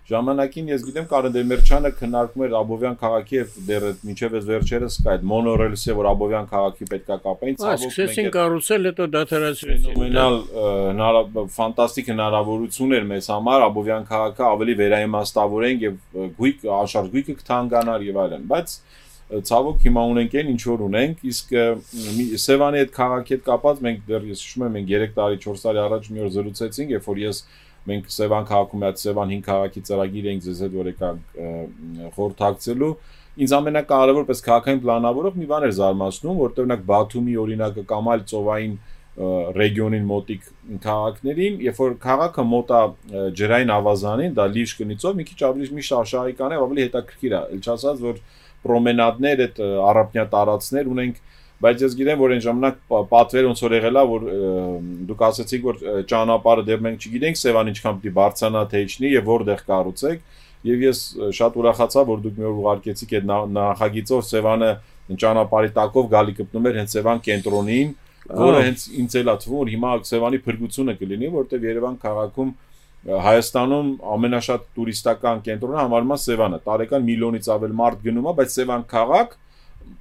Ժամանակին ես գիտեմ Կարեն Դեմիրճյանը քննարկում էր Աբովյան քաղաքի եւ դեռ մինչեւ այս վերջերս կա այդ մոնորելսը, որ Աբովյան քաղաքի պետքա կապեն,
ցավոք մենք սկսեցին կառուցել, հետո դադարեցրեցին։
Ֆենոմենալ ֆանտաստիկ հնարավորություն էր մեզ համար Աբովյան քաղաքը ավելի վերաիմաստավորենք եւ գույք աշխարհ գույքը կթանկանար եւ այլն, բայց ցավոք հիմա ունենք այն ինչ որ ունենք, իսկ Սևանի այդ քաղաքի հետ կապած մենք դեռ ես հիշում եմ մենք 3 տարի 4 տարի առաջ մի օր զրուցեցինք, երբ որ ես մենք Սևան քաղաքում այդ Սևան 5 քաղաքի ծրագիր ենք ձեզ հետ որ եկանք խորհրդակցելու ինձ ամենակարևոր պես քաղաքային պլանավորող մի բան էր զարմացնում որտեղ օրինակ Բաթումի օրինակը կամ այլ ծովային ռեգիոնին մոտիկ քաղաքներին, երբ որ քաղաքը մոտա ջրային ավազանին, դա լիճ կնիցով մի քիչ ավելի մի շարժարական է, ավելի հետաքրքիր է։ Էլ չասած որ պրոմենադներ, այդ առապնյա տարածքներ ունենք բայց ես գիտեմ որ այն ժամանակ պատվեր ոնց որ եղելա որ դուք ասացիք որ ճանապարհը դեռ մենք չգիտենք Սևան ինչքան պիտի բարձրանա թե իջնի եւ որտեղ կառուցեք եւ ես շատ ուրախացա, որ դուք մի օր ուղարկեցիք այդ նախագիծով Սևանը ճանապարհի տակով գալի գտնում էր հենց Սևան կենտրոնին, որը հենց ինձ էլա թվում որ հիմա Սևանի փրկությունը կլինի, որտեղ Երևան քաղաքում Հայաստանում ամենաշատ տուրիստական կենտրոնը համարվում է Սևանը։ Տարեկան միլիոնից ավել մարդ գնում է, բայց Սևան քաղաք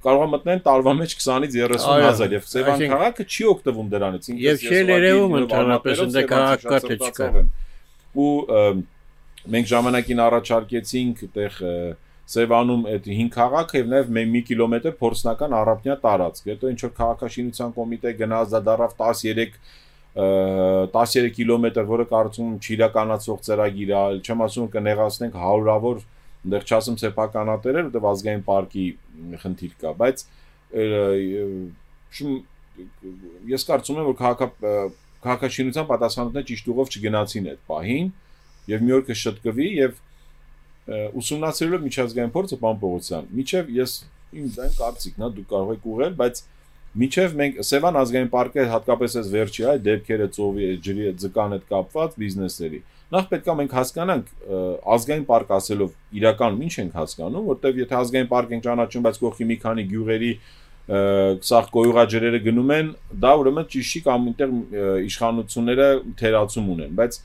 կարող է մտնեն տարվա մեջ 20-ից 30 հազար եւ Սևան քաղաքը չի օգտվում դրանից։
Եվ չի երևում ընդհանրապես ընդ քաղաք կա թե չկա։
Ու մենք ժամանակին առաջարկեցինք այդտեղ Սևանում այդ 5 քաղաքը եւ նաեւ 1 կիլոմետր փորձնական առապնյա տարածք։ Հետո ինչ որ քաղաքաշինության կոմիտե գնաց դա դարավ 13 13 կիլոմետր, որը կարծում չիրականացող ծրագիր է, չեմ ասում կնեղացնենք հարյուրավոր այնտեղ չասեմ սեփականատերեր, որտեղ ազգային պարկի խնդիր կա, բայց ես կարծում եմ որ քաղաք քաղաքաշինության պատասխանատուները ճիշտ ուղով չգնացին այդ պահին եւ մի օր կշտկվի եւ ուսումնասիրելով միջազգային փորձը պան Պողոսյան միջև ես իմ դեն կարծիքն է դու կարող եք ուղղել բայց միջև մենք Սևան ազգային պարկը հատկապես այս վերջի այ դեպքերը ծովի ջրի ձկան հետ կապված բիզնեսների նախ պետք է մենք հասկանանք ազգային պարկ ասելով իրականում ինչ ենք հասկանում որտեվ եթե ազգային պարկ ենք ճանաչում բայց կողքի մի քանի գյուղերի սաղ կոյուղաջրերը գնում են դա ուրեմն ճիշտ չի կամ այնտեղ իշխանությունները թերացում ունեն բայց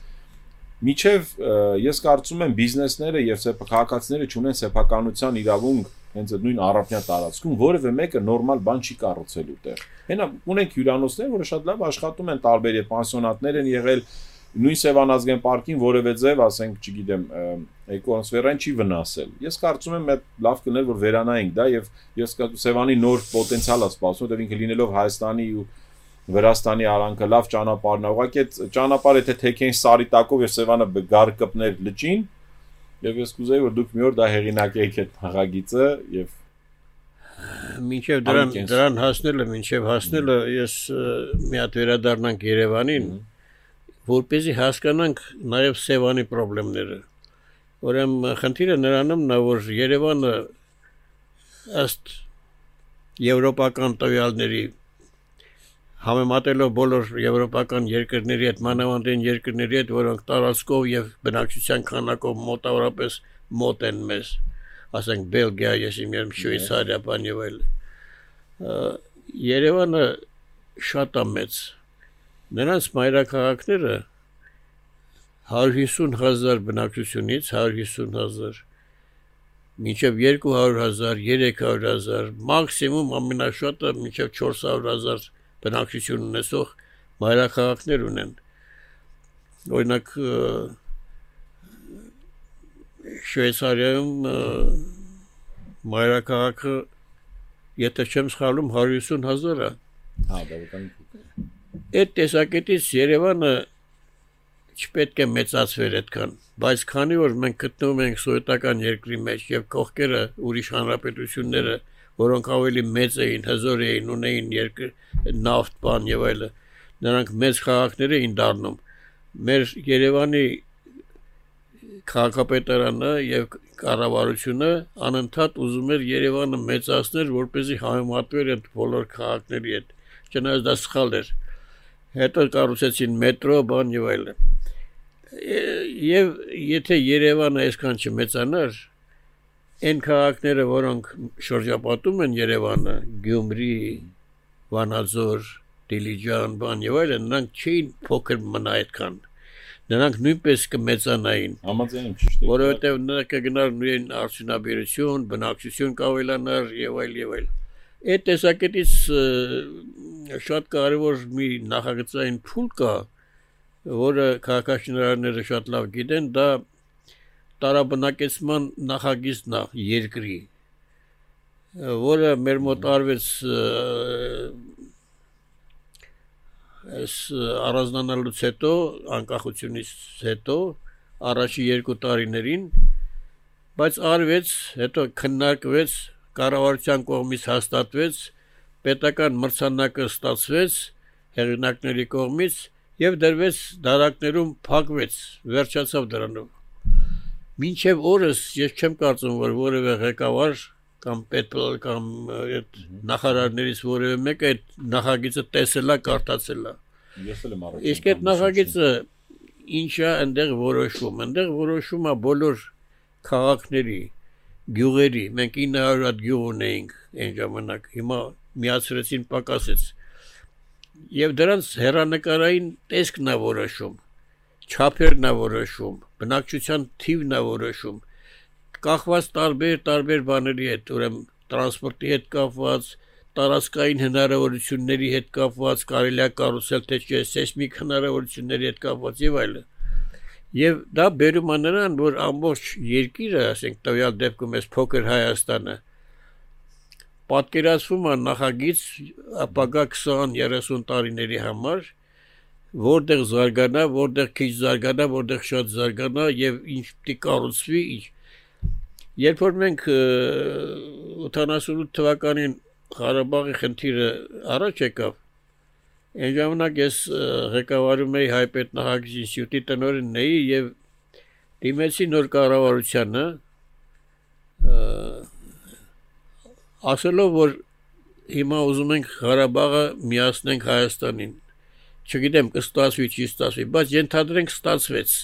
Միչև ես կարծում եմ բիզնեսները եւ քաղաքացիները ունեն սեփականության իրավունք հենց այդ նույն առափնյա տարածքում որևէ մեկը նորմալ բան չի կառուցելու տեղ։ Հենա ունենք հյուրանոցներ, որը շատ լավ աշխատում են, տարբեր եւ պանսիոնատներ են եղել նույն Սևան ազգային պարկին որևէ ձև, ասենք, չգիտեմ, էկոսֆերան չի վնասել։ Ես կարծում եմ այդ լավ կներ որ վերանայենք դա եւ ես Սևանի նոր պոտենցիալ է սպասում, որտեղ ինքը լինելով Հայաստանի ու Վրաստանի արանքը լավ ճանապարհն է։ Ուղղակի այդ ճանապարհը եթե թեքեն սարի տակով եւ Սևանը գար կպներ լճին, եւ ես կուզեի որ դուք մի օր դա հեղինակեիք այդ հաղագիծը եւ
մինչև դրան դրան հասնելը, մինչև հասնելը ես մի հատ վերադառնանք Երևանին, որ เป զի հասկանանք նաև Սևանի խնդիրները։ Ուրեմն խնդիրը նրանում նա որ Երևանը ըստ եվրոպական տվյալների համեմատելով բոլոր եվրոպական երկրների հետ, մանավանդին երկրների հետ, որոնք տարածքով եւ բնակչության քանակով մոտավորապես մոտ են մեզ, ասենք Բելգիա, ես իմ երբ Շվեյցարիա, բան եւ այլ։ Երևանը շատ է մեծ։ Նրանց մայրաքաղաքները 150.000 բնակչությունից 150.000 մինչև 200.000, 300.000, մաքսիմում ամենաշատը մինչև 400.000 բնակչություն ունեցող մայրաքաղաքներ ունեն։ Օրինակ Շվեյցարիայում մայրաքաղաքը եթե չեմ սխալվում 150.000 է։
Հա, բավական
Այդ տեսակետից Երևանը չպետք է մեծացվեր այդքան, բայց քանի որ մենք գտնվում ենք սովետական երկրի մեջ եւ կողքերը ուրիշ հանրապետությունները որոնք ավելի մեծ էին, հզոր էին, ունեին երկր նավթ բան եւ այլը, նրանք մեծ քաղաքներ էին դառնում։ Մեր Երևանի քաղաքապետարանը եւ կառավարությունը անընդհատ ուզում էր Երևանը մեծացնել, որ เป զի համեմատվեր այդ բոլոր քաղաքների հետ։ Չնայած դա սխալ էր։ Հետո կառուցեցին մետրո, բան եւ այլն։ Եվ եթե Երևանը այսքան չմեծանար, այն քաղաքները, որոնք շրջապատում են Երևանը, Գյումրի, Վանաձոր, Դիլիջան, բան եւ այլն, նրանք չէին փոքր մնա այդքան։ Նրանք նույնպես կմեծանային։
Համաձայն ճիշտ է։
Որովհետեւ նրանք կգնար նույն արդյունաբերություն, բնակչություն կավելանար եւ այլ եւ այլ։ Այդ տեսակետից շատ կարևոր մի նախագծային փուլ կա, որը քաղաքաշինարարները շատ լավ գիտեն, դա տարաբնակեցման նախագիծն է երկրի որը մեր մոտ արվեց այս առանձնանալուց հետո անկախությունից հետո առաջի երկու տարիներին բայց արվեց հետո քննարկվեց կառավարության կողմից հաստատվեց պետական մրցանակը ստացվեց հեղինակների կողմից եւ դրվեց դարակներում փակվեց վերջացավ դրանով Մինչև օրս ես չեմ կարծում, որ որևէ ղեկավար կամ պետք կամ այդ նախարարներից որևէ մեկը այդ նախագիծը տեսել է, կարդացել է։
Ես էլ եմ առաջին։
Իսկ այդ նախագիծը ինչա այնտեղ որոշվում, այնտեղ որոշում է բոլոր քաղաքների, գյուղերի, մենք 900 հատ գյուղ ունեինք այն ժամանակ։ Հիմա միացրեցին պակասեց։ Եվ դրանց հերանեկարային տեսքն է որոշում, չափերն է որոշում, բնակչության թիվն է որոշում, կախված տարբեր տարբեր բաների հետ, ուրեմն տրանսպորտի հետ կապված, տարածքային հնարավորությունների հետ կապված, կարելի է կառուցել թե չէ, սեյսմիկ հնարավորությունների հետ կապված եւ այլն։ Եվ դա բերում է նրան, որ ամբողջ երկիրը, ասենք տվյալ դեպքում էս փոքր Հայաստանը, պատկերացվում է նախագիծ ապագա 20-30 տարիների համար, որտեղ զարգանա, որտեղ քիչ զարգանա, որտեղ շատ զարգանա եւ ինչ պիտի կառուցվի։ Երբ որ մենք 88 թվականին Ղարաբաղի խնդիրը առաջ եկավ, Այն ժամանակ ես ղեկավարում էի Հայպետ նախագիծ ինստիտուտի տնօրենն էի եւ դիմեցի նոր կառավարությանը ասելով որ հիմա ուզում ենք Ղարաբաղը միացնենք Հայաստանին չգիտեմ կստացվի չի ստացվի բայց ենթադրենք ստացվեց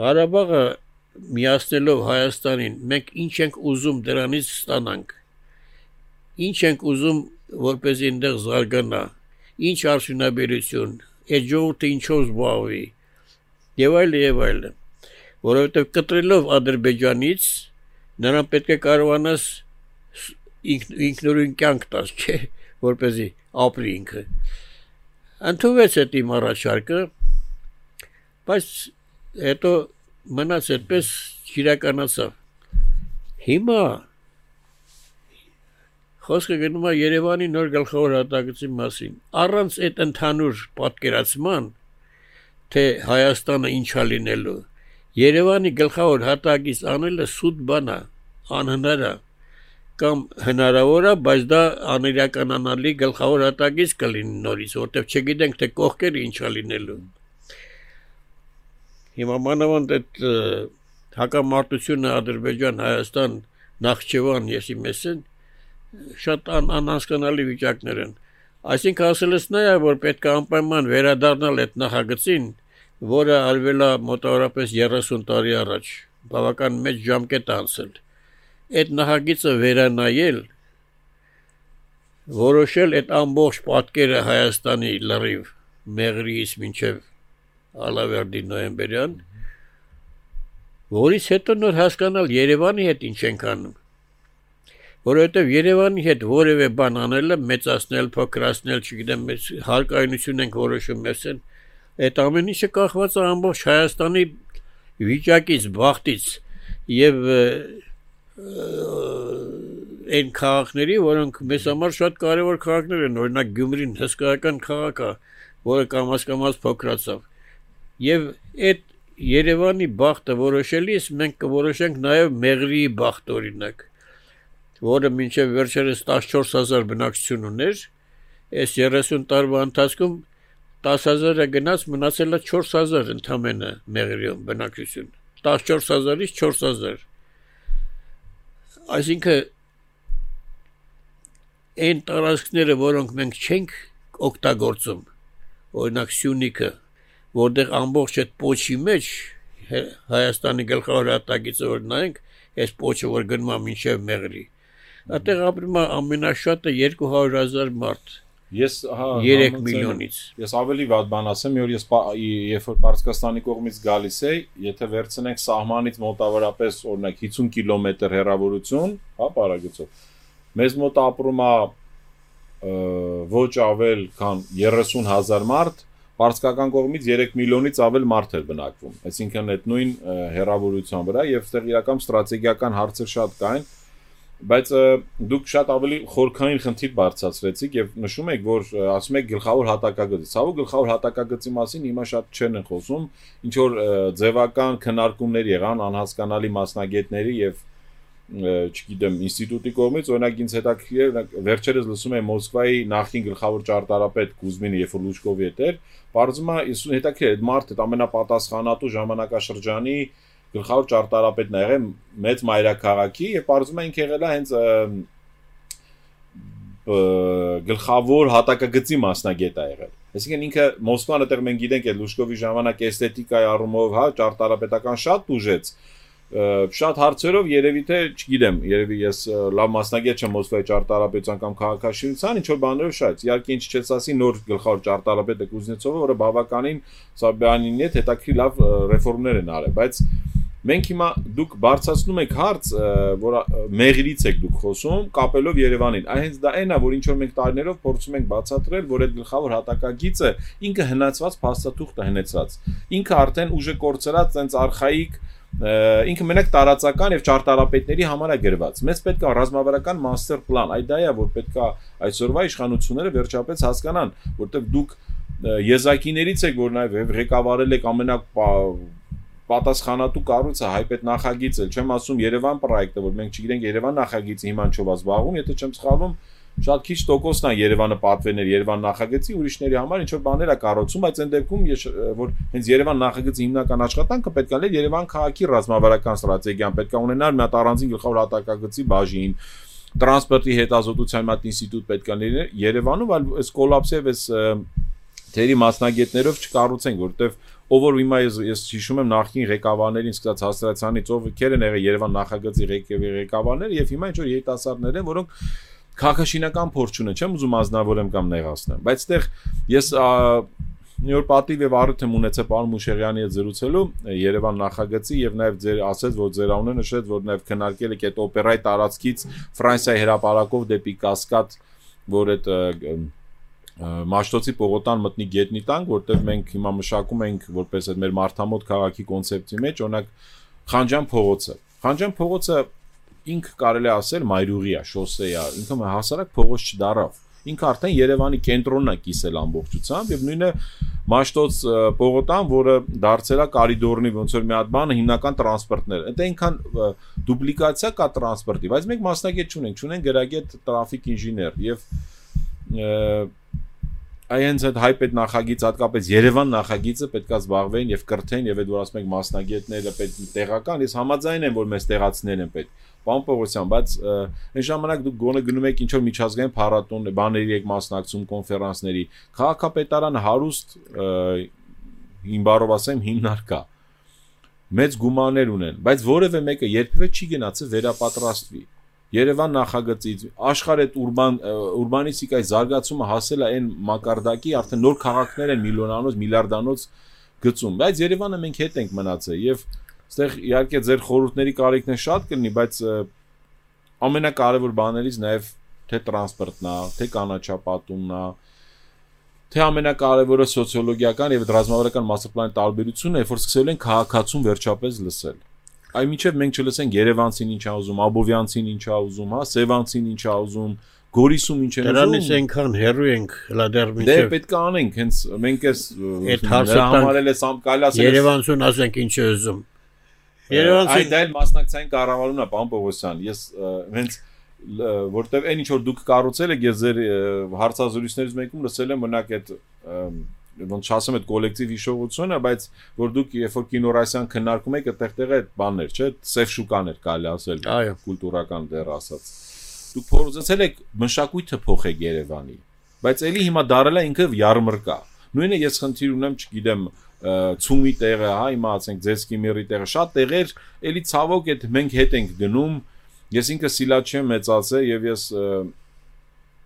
Ղարաբաղը միացնելով Հայաստանին մենք ինչ ենք ուզում դրանից ստանանք ինչ ենք ուզում որպեսզի այնտեղ զարգանա ինչ արդյունաբերություն, այդ ժողովուրդը ինչով զբաղվի եւ այլ եւ այլ որովհետեւ կտրելով ադրբեջանից նրան պետք է կարողանաս ինքնուրույն կյանք տաս չէ որպեսի ապրի ինքը ընդունվեց այդ իմ առաջարկը բայց հետո մնաց այդպես իրականացավ հիմա Խոսքը գնում է Երևանի նոր գլխավոր հատակցի մասին։ Առանց այդ ընդհանուր պատկերացման, թե Հայաստանը ինչա լինելու, Երևանի գլխավոր հատակից անելը սուտ բան է, անհնար է կամ հնարավոր է, բայց դա աներականանալի գլխավոր հատակից կլինի նորից, որտեղ չգիտենք թե կողքերը ինչա լինելու։ Հիմա մանավանդ այդ հակամարտությունը Ադրբեջան-Հայաստան Նախճեվան եսի մեսեն շատ ան, անհասկանալի վիճակներ են։ Այսինքն ասելս նա է, որ պետք է անպայման վերադառնալ այդ նախագծին, որը արվել է մոտավորապես 30 տարի առաջ, բավական մեծ ժամկետ անցել։ Այդ նախագիծը վերանայել, որոշել այդ ամբողջ պատկերը Հայաստանի լրիվ մեղրից մինչև Ալավերդի նոյեմբերյան, որից հետո նոր հասկանալ Երևանի հետ ինչ ենք անում որովհետև Երևանի հետ որևէ բան անելը մեծացնել, փոքրացնել, չգիտեմ, մեծ հարկայնություն ենք որոշում մեսեն, այդ ամեն ինչը կախված է ամբողջ Հայաստանի վիճակից, բախտից եւ այն քաղաքների, որոնք մեզ համար շատ կարևոր քաղաքներ են, օրինակ Գյումրին հսկայական քաղաք է, որը կամաց-կամաց փոքրացավ։ Եվ այդ Երևանի բախտը որոշելիս մենք կորոշենք նաև Մեղրիի բախտ օրինակ որը մինչև վերջերս 14000 բնակչություն ուներ, այս 30 տարվա ընթացքում 10000-ը գնաց, մնացել է 4000 ընդամենը մեղրիում բնակչություն։ 14000-ից 4000։ Այսինքն այն տարածքները, որոնք մենք չենք օգտագործում, օրինակ Սյունիքը, որտեղ ամբողջ այդ փոչի մեջ Հայաստանի գլխավոր հատակիցը որ նայենք, այս փոչը որ գնում է մինչև մեղրի, Այդտեղ ապրում է ամենաշատը 200.000 մարդ։
Ես հա
3 միլիոնից։
Ես ավելի վատ բան ասեմ, մի օր ես երբ որ Պարսկաստանի կողմից գալիս էի, եթե վերցնենք սահմանից մոտավորապես օրինակ 50 կիլոմետր հեռավորություն, հա, Պարագծով։ Մեզ մոտ ապրում է ոչ ավել քան 30000 մարդ, Պարսկական կողմից 3 միլիոնից ավել մարդ էր բնակվում։ Այսինքն այդ նույն հեռավորության վրա եւ այդտեղ իրական ստրատեգիական հարցեր շատ կային բայց դուք շատ ավելի խորքային խնդիր բարձրացրեցիք եւ նշում եք որ ասում եք գլխավոր հատակագծի ցավոք գլխավոր հատակագծի մասին հիմա շատ չեն են խոսում ինչ որ ձևական քննարկումներ եղան անհասկանալի մասնագետների եւ չգիտեմ ինստիտուտի կողմից օրինակ ինձ հետաքրքիր վերջերս լսում եմ Մոսկվայի նախին գլխավոր ճարտարապետ Կուզմինը երբ որ Լուչկովի հետ էր, բարձում է հետաքրքիր է այդ մարդը ամենապատասխանատու ժամանակաշրջանի գլխավոր ճարտարապետն ա եղել մեծ մայրաքաղաքի եւ բարձում ենք եղել է հենց գլխավոր հատակագծի մասնագետ ա եղել Այսինքն ինքը Մոսկվան այդտեղ մենք գիտենք այդ Լուշկովի ժամանակ էսթետիկայի առումով, հա, ճարտարապետական շատ ուժեց, շատ հարցերով երևի թե, չգիտեմ, երևի ես լավ մասնագետ չեմ Մոսկվայի ճարտարապետության կամ քաղաքաշինության, ինչ որ բաներով շատ։ Իհարկե ինչ չես ասի նոր գլխավոր ճարտարապետը Կուզնեցովը, որը բավականին Սաբյանինի հետ հետաքրքիր լավ ռեֆորմներ են արել, բայց մենք հիմա դուք բարձրացնում եք հարց, որ մեղրից եք դուք խոսում, կապելով Երևանին։ Այ հենց դա այն է, որ ինչ որ մենք տարիներով փորձում ենք բացատրել, որ այդ գլխավոր հատակագիծը ինքը հնացված փաստաթուղթ է հնեցած։ Ինքը արդեն ուժը կորցրած, այնց արխայիկ ինքը մենակ տարածական եւ ճարտարապետների համար է գրված։ Մեզ պետք է ռազմավարական master plan, այդ դա է, որ պետք է այսօրվա իշխանությունները վերջապես հասկանան, որտեղ դուք եզակիներից եք, որ նաեւ ղեկավարել եք ամենակ պատասխանատու կառույցը հայպետ նախագիծը, չեմ ասում Երևան պրոյեկտը, որ մենք չգիտենք Երևան նախագիծը հիմա ինչով է զբաղվում, եթե չեմ սխալվում, շատ քիչ տոկոսն է Երևանը պատվերներ Երևան նախագծի ուրիշների համար ինչ որ բաներ է կառուցում, բայց այն դեպքում ես որ հենց Երևան նախագծի հիմնական աշխատանքը պետք է լիներ Երևան քաղաքի ռազմավարական ստրատեգիան, պետք է ունենար մի հատ առանձին գլխավոր հատակագծի բաժին, տրանսպորտի հետազոտության մատ ինստիտուտ պետք է լիներ Երևանում, այլ այս կոլապսիվ այս թերի մասնագետներով չկառուցենք, որովհետև ով որ հիմա ես ես հիշում եմ նախին ղեկավարներին սկսած հասարացանից ով քեր են եղել Երևան նախագծի ղեկավարները եւ հիմա ինչ որ երիտասարդներ են, որոնք քաղաքաշինական փորձ չունեն, չեմ ուզում ազնվորեմ կամ նեղացնեմ, բայց այդտեղ ես մի օր պատիվ եւ առիթ եմ ունեցել պարոն Մուշեղյանի հետ զրուցելու Երևան նախագծի եւ նաեւ ձեր ասեց որ ձեր անունը նշեց որ նաեւ քննարկել եք այդ օպերայի տարածքից Ֆրանսիայի հրապարակով դեպի Կասկադ որ այդ Մաշտոցի Պողոտան մտնի գետնի տանք, որտեղ մենք հիմա մշակում ենք որպես այդ մեր մարդամոտ քաղաքի կոնցեպցի մեջ, օրինակ Խանջան փողոցը։ Խանջան փողոցը ինքը կարելի ասել մայրուղի է, շոսե է, ինքը հասարակ փողոց չդարավ։ Ինքը արդեն Երևանի կենտրոնն է կիսել ամբողջությամբ եւ նույնը Մաշտոց Պողոտան, որը դարձել է կարիդորնի ոնց որ մի հատ բանը հիմնական տրանսպորտներ։ Դա այնքան դուպլիկացիա կա տրանսպորտի, բայց մենք մասնակից չունենք, չունենք գրագետ տրաֆիկ ինժեներ եւ այնց այդ հայպետ նախագիծ հատկապես Երևան նախագիծը պետքա զբաղվեն եւ կրթեն եւ այդ որ ասում եք մասնագետները պետք տեղական ես համաձայն եմ որ մեզ տեղացիներ են պետք Պարոն Պողոսյան, բայց այն ժամանակ դուք գոնե գնում եք ինչ որ միջազգային փառատոն, բաների եք մասնակցում, կոնֆերանսների։ Քաղաքապետարանը հարուստ հիմբարով ասեմ հիմնար կա։ Մեծ գումաներ ունեն, բայց որևէ մեկը երբևէ չի գնացել վերապատրաստվի։ Երևան նախագծից աշխարհ այդ ուրբան ուրբանիստիկայի զարգացումը հասել է այն մակարդակի, արդեն նոր քաղաքներ են միլիոնանոց, միլիարդանոց գծում, բայց Երևանը մենք հետ ենք մնացել եւ Այստեղ իհարկե ձեր խորհուրդների կարիքն է շատ կլինի, բայց ամենակարևոր բաներից նաև թե տրանսպորտն է, թե կանաչապատումն է, թե ամենակարևորը սոցիոլոգիական եւ ռազմավարական մասսապլանի տարբերությունն է, երբ որ սկսել են քաղաքացուն վերջապես լսել։ Այ միջև մենք չլսենք Երևանցին ինչ ա ուզում, Աբովյանցին ինչ ա ուզում, հա, Սևանցին ինչ ա ուզում, Գորիսում ինչ են
ուզում։ Դրանից այնքան հերո ենք հլա դեռ
միջև։ Դե պետք է անենք, հենց մենք էս այդ հարցը համարել կարելի ասել։
Երևանցուն ասենք ինչ է ուզում։
Երևանցի Այդ այլ մասնակցային կառավարումն է, պարոն Պողոսյան։ Ես հենց որտեվ այն ինչ որ դուք կառուցել եք, ես ձեր հարցազրույցներից մեկում լսել եմ մնաք այդ ոնց ասեմ այդ կոլեկտիվ հիշողությունը, բայց որ դուք երբ որ կինորասյան քննարկում եք, այդտեղ է բաններ, չէ՞, սև շուկաներ կարելի ասել, կուլտուրական դեր ասած։ Դուք փորձեցել եք մշակույթը փոխեք Երևանի, բայց ելի հիմա դարել է ինքը յարմրկա։ Նույնը ես խնդիր ունեմ, չգիտեմ, ցումի տեղը, հա, հիմա ասենք ձեսկի մերի տեղը, շատ տեղեր, էլի ցավոք այդ մենք հետ ենք գնում։ Ես ինքը սիլաչ եմ մեծացել եւ ես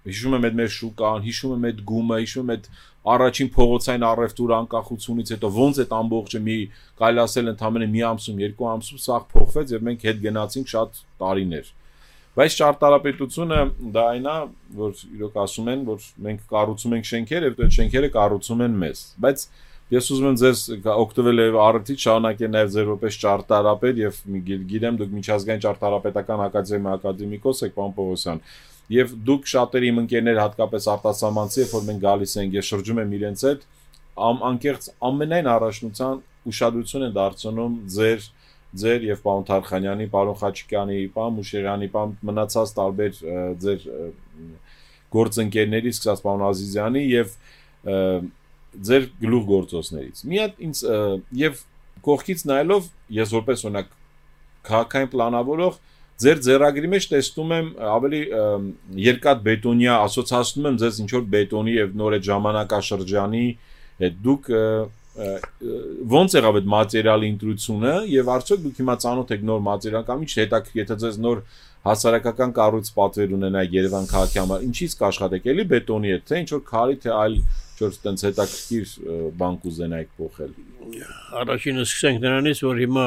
հիշում եմ այդ մեր շուկան, հիշում եմ այդ գումը, հիշում եմ այդ առաջին փողոցային առևտուր անկախությունից հետո ոնց այդ ամբողջը մի կարելի ասել ընդամենը մի ամսում, երկու ամսում սաղ փոխվեց եւ մենք հետ գնացինք շատ տարիներ։ Բայց ճարտարապետությունը դա այն է, որ իրոք ասում են, որ մենք կառուցում ենք շենքեր եւ այդ շենքերը կառուցում են մեզ։ Բայց Ես ուզում եմ ձեզ օգտվել եւ առիթից շարունակել նաեւ ձեր որպես ճարտարապետ եւ գիտեմ դուք միջազգային ճարտարապետական ակադեմիա ակադեմիկոս եք պարոն Պողոսյան եւ դուք շատերի իմ ընկերներ հատկապես արտասահմանցի երբ որ մենք գալիս ենք ես շրջում եմ իրենց հետ ամ անկեղծ ամենայն առաջնության ուշադրություն են դարձնում ձեր ձեր եւ պարոն Թարխանյանի, պարոն Խաչիկյանի, պարոն Մուշերյանի, պարոն մնացած տարբեր ձեր գործընկերների, սկսած պարոն Ազիզյանի եւ ձեր գլուխ գործոցներից։ Մի հատ ինձ եւ կողքից նայելով ես որպես օրինակ քաղաքային պլանավորող ձեր ձեռագրի մեջ տեսնում եմ ավելի երկաթ բետոնյա ասոցացնում եմ ձեզ ինչ որ բետոնի եւ նոր այդ ժամանակաշրջանի հետ դուք ո՞նց եղավ այդ մատերիալի ընտրությունը եւ արդյոք դուք հիմա ծանոթ եք նոր մատերիալ կամ ինչ հետաքրքիր եթե ձեզ նոր հասարակական կառույց պատվեր ունենա Երևան քաղաքի համար ինչից կաշխատեք էլի բետոնի հետ թե ինչ որ քարի թե այլ ինչ-որ տենց հետաքրքիր բան կուզենայիք փոխել
առաջինը սկսենք նրանից որ հիմա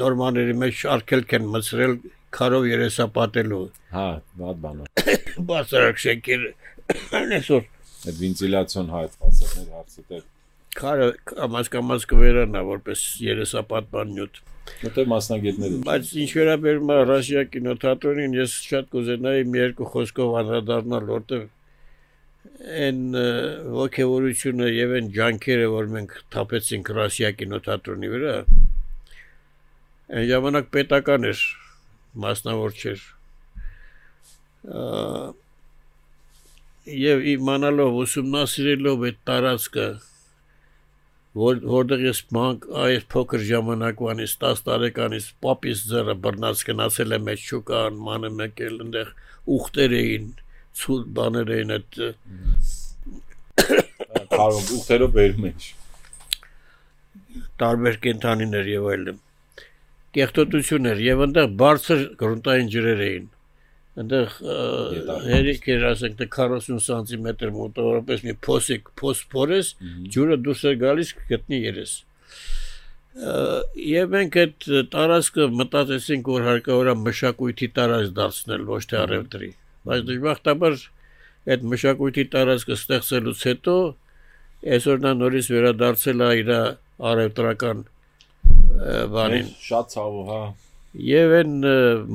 նորմաների մեջ շարքել կեն մցրել քարով երեսապատելու
հա բադ բանը (coughs)
բացարակ շենքեր (coughs) այսօր
այդ վենտիլյացիոն հայտվածներ հարցը դեր
քարը կամաց կվերանա որպես երեսապատման նյութ։
Որտե մասնագետներ են։
Բայց ինչ վերաբերում է Ռասիա կինոթատրոնին, ես շատ կուզենայի մի երկու խոսքով անդրադառնալ, որտեղ այն ողջավորությունը եւ այն ջանքերը, որ մենք թափեցինք Ռասիա կինոթատրոնի վրա, այն ժամանակ պետական էր, մասնավոր չէր։ Եվ իմանալով ուսումնասիրելով այդ տարածքը որ որտեղ ես մանկ այս փոքր ժամանակվանից 10 տարեկանից պապիս ձեռը բռնած գնացել եմ այդ շուկան մանը մեկել այնտեղ ուխտեր էին ցուլ բաներ էին այդ
կարող ուխտերով վերում են
տարբեր կենթանիներ եւ այլն կեղտոտություն էր եւ այնտեղ բարձր գրունտային ջրեր էին այնտեղ հերիք էր ասենք 40 սանտիմետր մոտավորապես մի փոսիկ փոսփորես ջուրը դուրս է գալիս գտնի երես եւ մենք այդ տարածքը մտածեցինք որ հարկավոր է մշակույթի տարածք դարձնել ոչ թե արևտրի բայց դժբախտաբար այդ մշակույթի տարածքը ստեղծելուց հետո այսօր նա նորից վերադարձել է իր արևտրական բանին
շատ ցավով հա
Եվ այն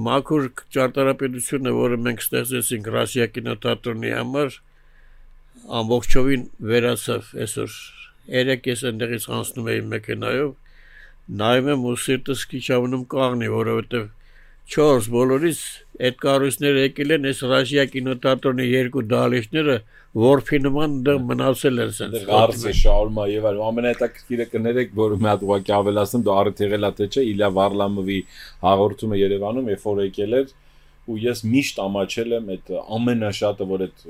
մաքուր ճարտարապետությունը, որը մենք ստեղծեցինք Ռասիա կինոթատրոնի համար, ամբողջովին վերացավ այսօր։ Երեք ես այնտեղից անցնում էի մեքենայով, նայում եմ ու սիրտս քիչավնում կաղնի, որովհետև 4 բոլորից այդ կառույցները եկել են այս Ռասիա կինոթատրոնի երկու դահլիճները որփի նման դեռ մնացել են
սենց։ Հարցը շարումա եւ այլ ամենահետաքրքիրը կներեք, որ մի հատ ուղակի ավելացնում դա առիթ եղել է թե չէ Իլյա Վարլամովի հաղորդումը Երևանում, երբ որ եկել էր ու ես միշտ ամաչել եմ այդ ամենաշատը, որ այդ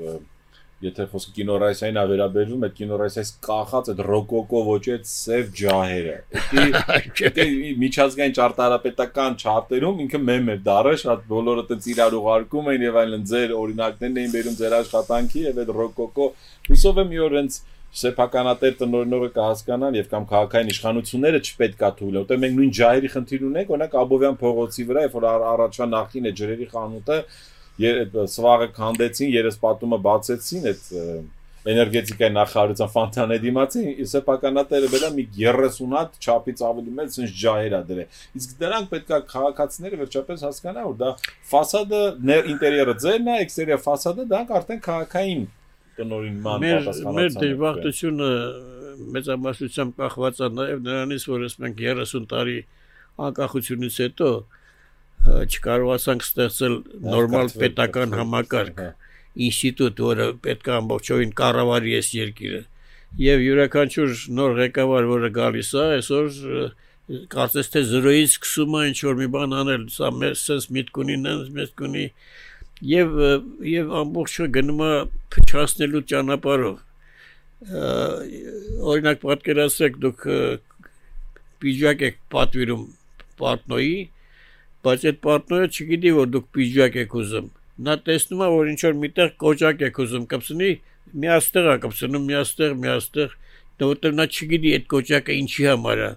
եթե խոսքը կինորայսային ա վերաբերվում, այդ կինորայսայից կախած այդ ռոկոկո ոճի այդ սև ջահերը։ Դա (laughs) միջազգային ճարտարապետական չարտերում ինքը մեմ էր դարը, շատ բոլորը տենց իրար ուղարկում էին եւ այլն ձեր օրինակներն էին բերում ձեր աշխատանքի եւ այդ ռոկոկո հուսով եմ մի օր հենց սեփականատեր տնօրինողը կհասկանան եւ կամ քաղաքային իշխանությունները չպետքա թույլ, որտեղ մենք նույն ջահերի խնդիր ունենք, օրինակ Աբովյան փողոցի վրա, երբ որ առաջվա նախին է ջրերի խանութը սվաղը քանդեցին, երեսպատումը բացեցին, այդ էներգետիկայի նախարարության ֆոնտանը դիմացին, սեփականատերը բերա մի 30 հատ չափից ավելի մեծ sense ջահերա դրե։ Իսկ դրանք պետքա քաղաքացիները վերջապես հասկանան, որ դա ֆասադը ինտերիերը ձերն է, էքստերիա ֆասադը դրանք արդեն քաղաքային տնօրինման
պատասխանատվություն։ Մեր դժբախտությունը մեծամասնությամբ կախված է նաև նրանից, որ մենք 30 տարի անկախությունից հետո չկարողացանք ստեղծել նորմալ պետական համակարգ ինստիտուտ, որը պետք է ամբողջովին կառավարի այս երկիրը։ Եվ յուրաքանչյուր նոր ղեկավար, որը գալիս է, այսօր կարծես թե 0-ից սկսում է ինչ որ մի բան անել, սա մեր sense միտք ունի, միտք ունի եւ եւ ամբողջը գնում է փչացնելու ճանապարհով օրինակ պատկերացրեք դուք պիջակ եք պատվիրում պարտնոյի բայց այդ պարտները չգիտի որ դուք պիջակ եք ուզում նա տեսնում է որ ինչ որ միտեղ կոճակ եք ուզում կպցնի միաստեղ է կպցնում միաստեղ միաստեղ որտեղ նա չգիտի այդ կոճակը ինչի համար է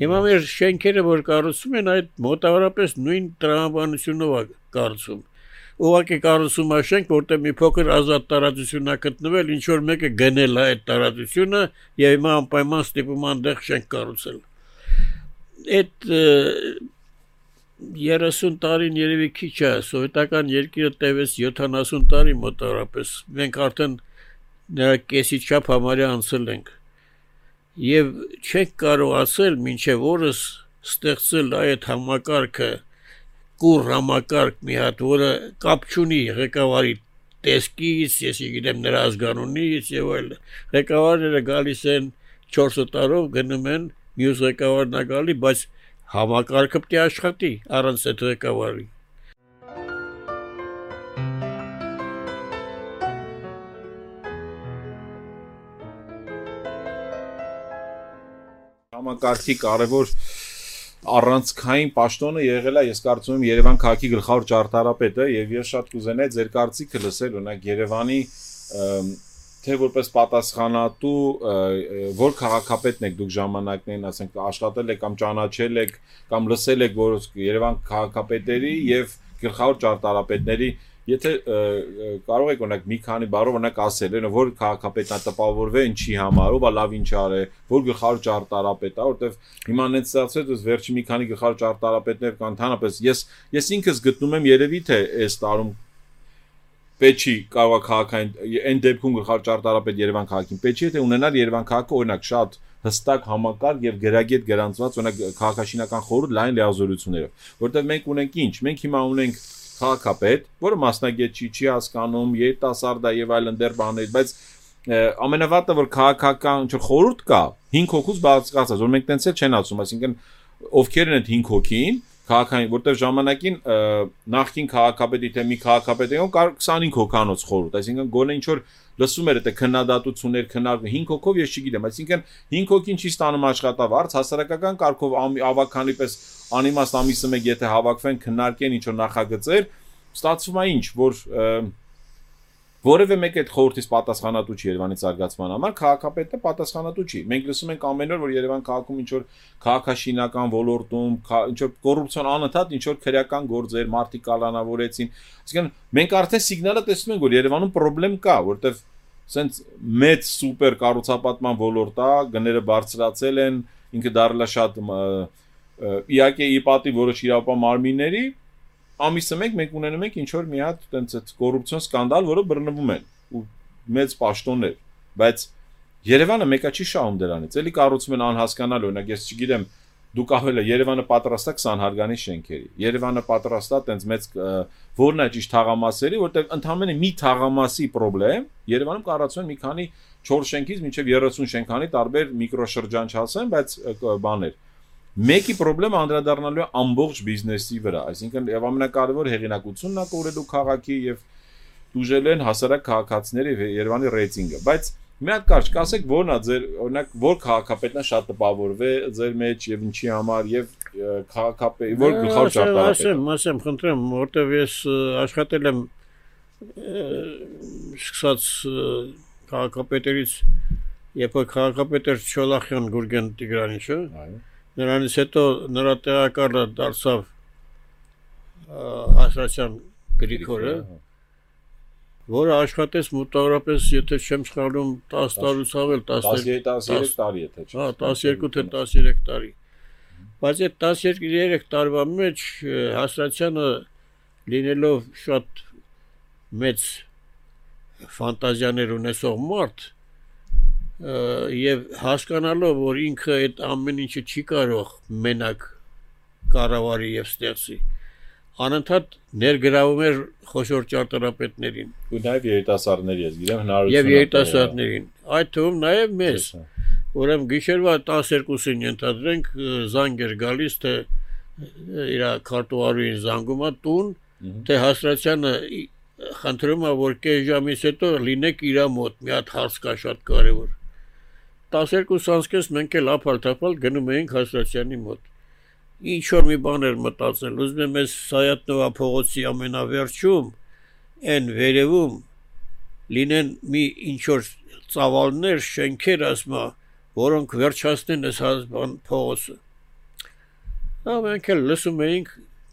հիմա մեր շենքերը որ կառուցում են այդ մոտավորապես նույն տրամաբանությունով է կառուցում ուղղակի կառուցում է շենք որտեղ մի փոքր ազատ տարածություն է գտնվել ինչ որ մեկը գնել է այդ տարածությունը եւ հիմա անպայման ստիպում այնտեղ շենք կառուցել այդ 30 տարին երևի քիչ է, սովետական երկիրը տևեց 70 տարի մոտավորապես։ Մենք արդեն կեսի չափ համարյա անցել ենք։ Եվ չենք կարող ասել մինչև օրս ստեղծել այդ համակարգը կուր համակարգ մի հատ, որը կապ չունի ղեկավարի տեսքից, ես գիտեմ նրա ազգանունից եւ այլ։ Ղեկավարները գալիս են 4 տարով գնում են, մյուս ղեկավարն է գալի, բայց համակարգը պետք է աշխատի առանց այդ ղեկավարի
համակարգի կարևոր առանցքային պաշտոնը եղել է, ես կարծում եմ Երևան քաղաքի գլխավոր ճարտարապետը եւ ես շատ կուզենայի ձեր կարծիքը լսել, օրինակ Երևանի թե որպես պատասխանատու որ քաղաքապետն եք դուք ժամանակներին, ասենք աշխատել եք կամ ճանաչել եք կամ լսել եք որ Երևան քաղաքապետերի եւ գլխավոր ճարտարապետների Եթե կարող եք օրինակ մի քանի բառով օրինակ ասել, այնը որ քաղաքապետն է տպավորվել ինչի համար, ով է լավ ինչ արե, որ գլխավոր ճարտարապետ է, որտեվ հիմա նենց ստացվել, դες վերջի մի քանի գլխավոր ճարտարապետներ կան, ընդհանրապես ես ես ինքս գտնում եմ երևի թե այս տարում Պեչի կարող է քաղաքային այն դեպքում գլխավոր ճարտարապետ Երևան քաղաքին Պեչի եթե ունենալ Երևան քաղաքը օրինակ շատ հստակ համակարգ եւ գրագետ գրանցված օրինակ քաղաքաշինական խորհուրդ լայն լիազորություններով որտեղ մենք ունենք ինչ մենք հիմա ունենք քաղաքապետ, որը մասնագետ չի, չի հասկանում, երիտասարդ է եւ այլն դեռ բաներ, բայց ամենավատը որ քաղաքական ինչ խորհուրդ կա 5 հոգուց բացկացած, որ մենք տենց էլ չեն ասում, այսինքն ովքեր են այդ 5 հոգին, քաղաքային, որտեղ ժամանակին նախքին քաղաքապետի թե մի քաղաքապետի կար 25 հոկանոց խորհուրդ, այսինքն գոնե ինչ որ լսում էր այդ քննադատություններ, քննարկում 5 հոգով ես չգիտեմ, այսինքն 5 հոգին չի ստանում աշխատավարձ, հասարակական կարգով ավականի պես անիմաստ ամիսը մեկ եթե հավաքվեն քննարկեն ինչ որ նախագծեր, ստացվում է ինչ, որ որևէ մեկ այդ խորհրդից պատասխանատու չի Երևանի զարգացման համար, քաղաքապետը պատասխանատու չի։ Մենք լսում ենք ամեն օր, որ Երևան քաղաքում ինչ որ քաղաքաշինական ոլորտում, ինչ որ կոռուպցիոն անընդհատ ինչ որ քրեական գործեր, մարտի կալանավորեցին։ Այսինքն մենք արդեն սիգնալը տեսնում ենք, որ Երևանում խնդրեմ կա, որտեվ սենց մեծ սուպեր կառուցապատման ոլորտ է, գները բարձրացել են, ինքը դարել է շատ իհարկե ի պատի որոշ իրավապահ մարմինների ամիսը մեկ մենք ունենում ենք ինչ որ մի հատ տենց այդ կոռուպցիոն սկանդալ, որը բռնվում են ու մեծ պաշտոններ, բայց Երևանը մեկա չի շահում դրանից։ Էլի կառուցում են անհասկանալ, օրինակ ես չգիտեմ, դուք ավելը Երևանը պատրաստա 20 հարգանի շենքերի։ Երևանը պատրաստա տենց մեծ որն է ճիշտ թաղամասերի, որտեղ ընդհանրապես մի թաղամասի խնդրեմ Երևանում կառուցվում են մի քանի 4 շենքից մինչև 30 շենքանի տարբեր միկրոշրջան չասեմ, բայց բաներ Մեկի խնդրեմը անդրադառնալու է ամբողջ բիզնեսի վրա, այսինքն եւ ամենակարևոր հեղինակությունն է կորելու քաղաքի եւ դուժել են հասարակ քաղաքացիների Երևանի ռեյտինգը, բայց մի հատ կարճ կասեք ո՞րն է ձեր օրինակ որ քաղաքապետն է շատ տպավորվե ձեր մեջ եւ ինչի համար եւ քաղաքապետ որ գլխավոր ճարտարապետ
ասեմ ասեմ խնդրեմ որտեվ ես աշխատել եմ սկսած քաղաքապետերից երբ որ քաղաքապետ էր Չոլախյան Գուրգեն Տիգրանիչը այո Նրանից հետո նրա տեղակալը դարձավ Ասրացյան Գրիգորը, որը աշխատեց մոտավորապես, եթե չեմ սխալվում, 10 տարուց ավել,
13 տարի եթե
չէ։ Հա, 12 թե 13 տարի։ Բայց այդ 13 տարվա մեջ Հասրացյանը լինելով շատ մեծ ֆանտազիաներ ունեցող մարդ, եւ հասկանալով որ ինքը այդ ամեն ինչը չի կարող մենակ կառավարի եւ ստեղծի անընդհատ ներգրավում էր խոշոր ճարտարապետներին
ու նաեւ երիտասարդների ես գիտեմ հնարավորություն
եւ երիտասարդներին այդ թվում նաեւ մեզ ուրեմն գիշերվա 12-ին ենթադրենք զանգ էր գալիս թե իր քարտուարին զանգում է տուն թե հասրացյանը խնդրում է որ կես ժամից հետո լինեք իր մոտ մի հատ հարց կա շատ կարևոր 12 անցկես մենք էլ ափալ-թափալ գնում էինք Հասրացյանի մոտ։ Ինչ որ մի բան էր մտածել, ուզում եմ այս Սայատնովա փողոցի ամենավերջում այն վերևում լինեն մի ինչ որ ծավալներ, շենքեր ասմա, որոնք վերջացնեն այս բան փողոցը։ Հա մենք էլ լսում էինք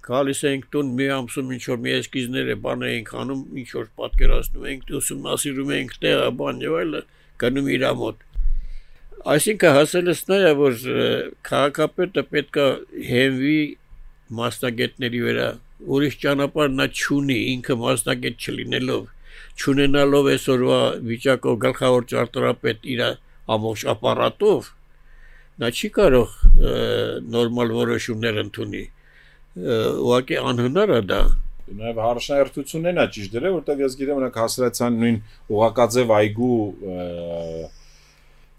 գալիս էինք տուն մի ամսում ինչ որ մի էսկիզներ է բան էինք անում, ինչ որ պատկերացնում էինք, ուսումնասիրում էինք տեղը, բան եւ այլը, գնում իր մոտ Այսինքն հասելս նա է, որ քաղաքապետը պետքա հենվի մասնագետների վրա, ուրիշ ճանապարհ նա չունի, ինքը մասնագետ չլինելով, չունենալով այսօրվա վիճակով գլխավոր ճարտարապետ իր ամբողջ ապարատով, նա չի կարող նորմալ որոշումներ ընդունի։ Ուղղակի անհնար է դա
նաև հարաշնայրթությունն է ճիշտ դրե, որտեղ ես գիտեմ, օրինակ հասարացան նույն ուղակաձև այգու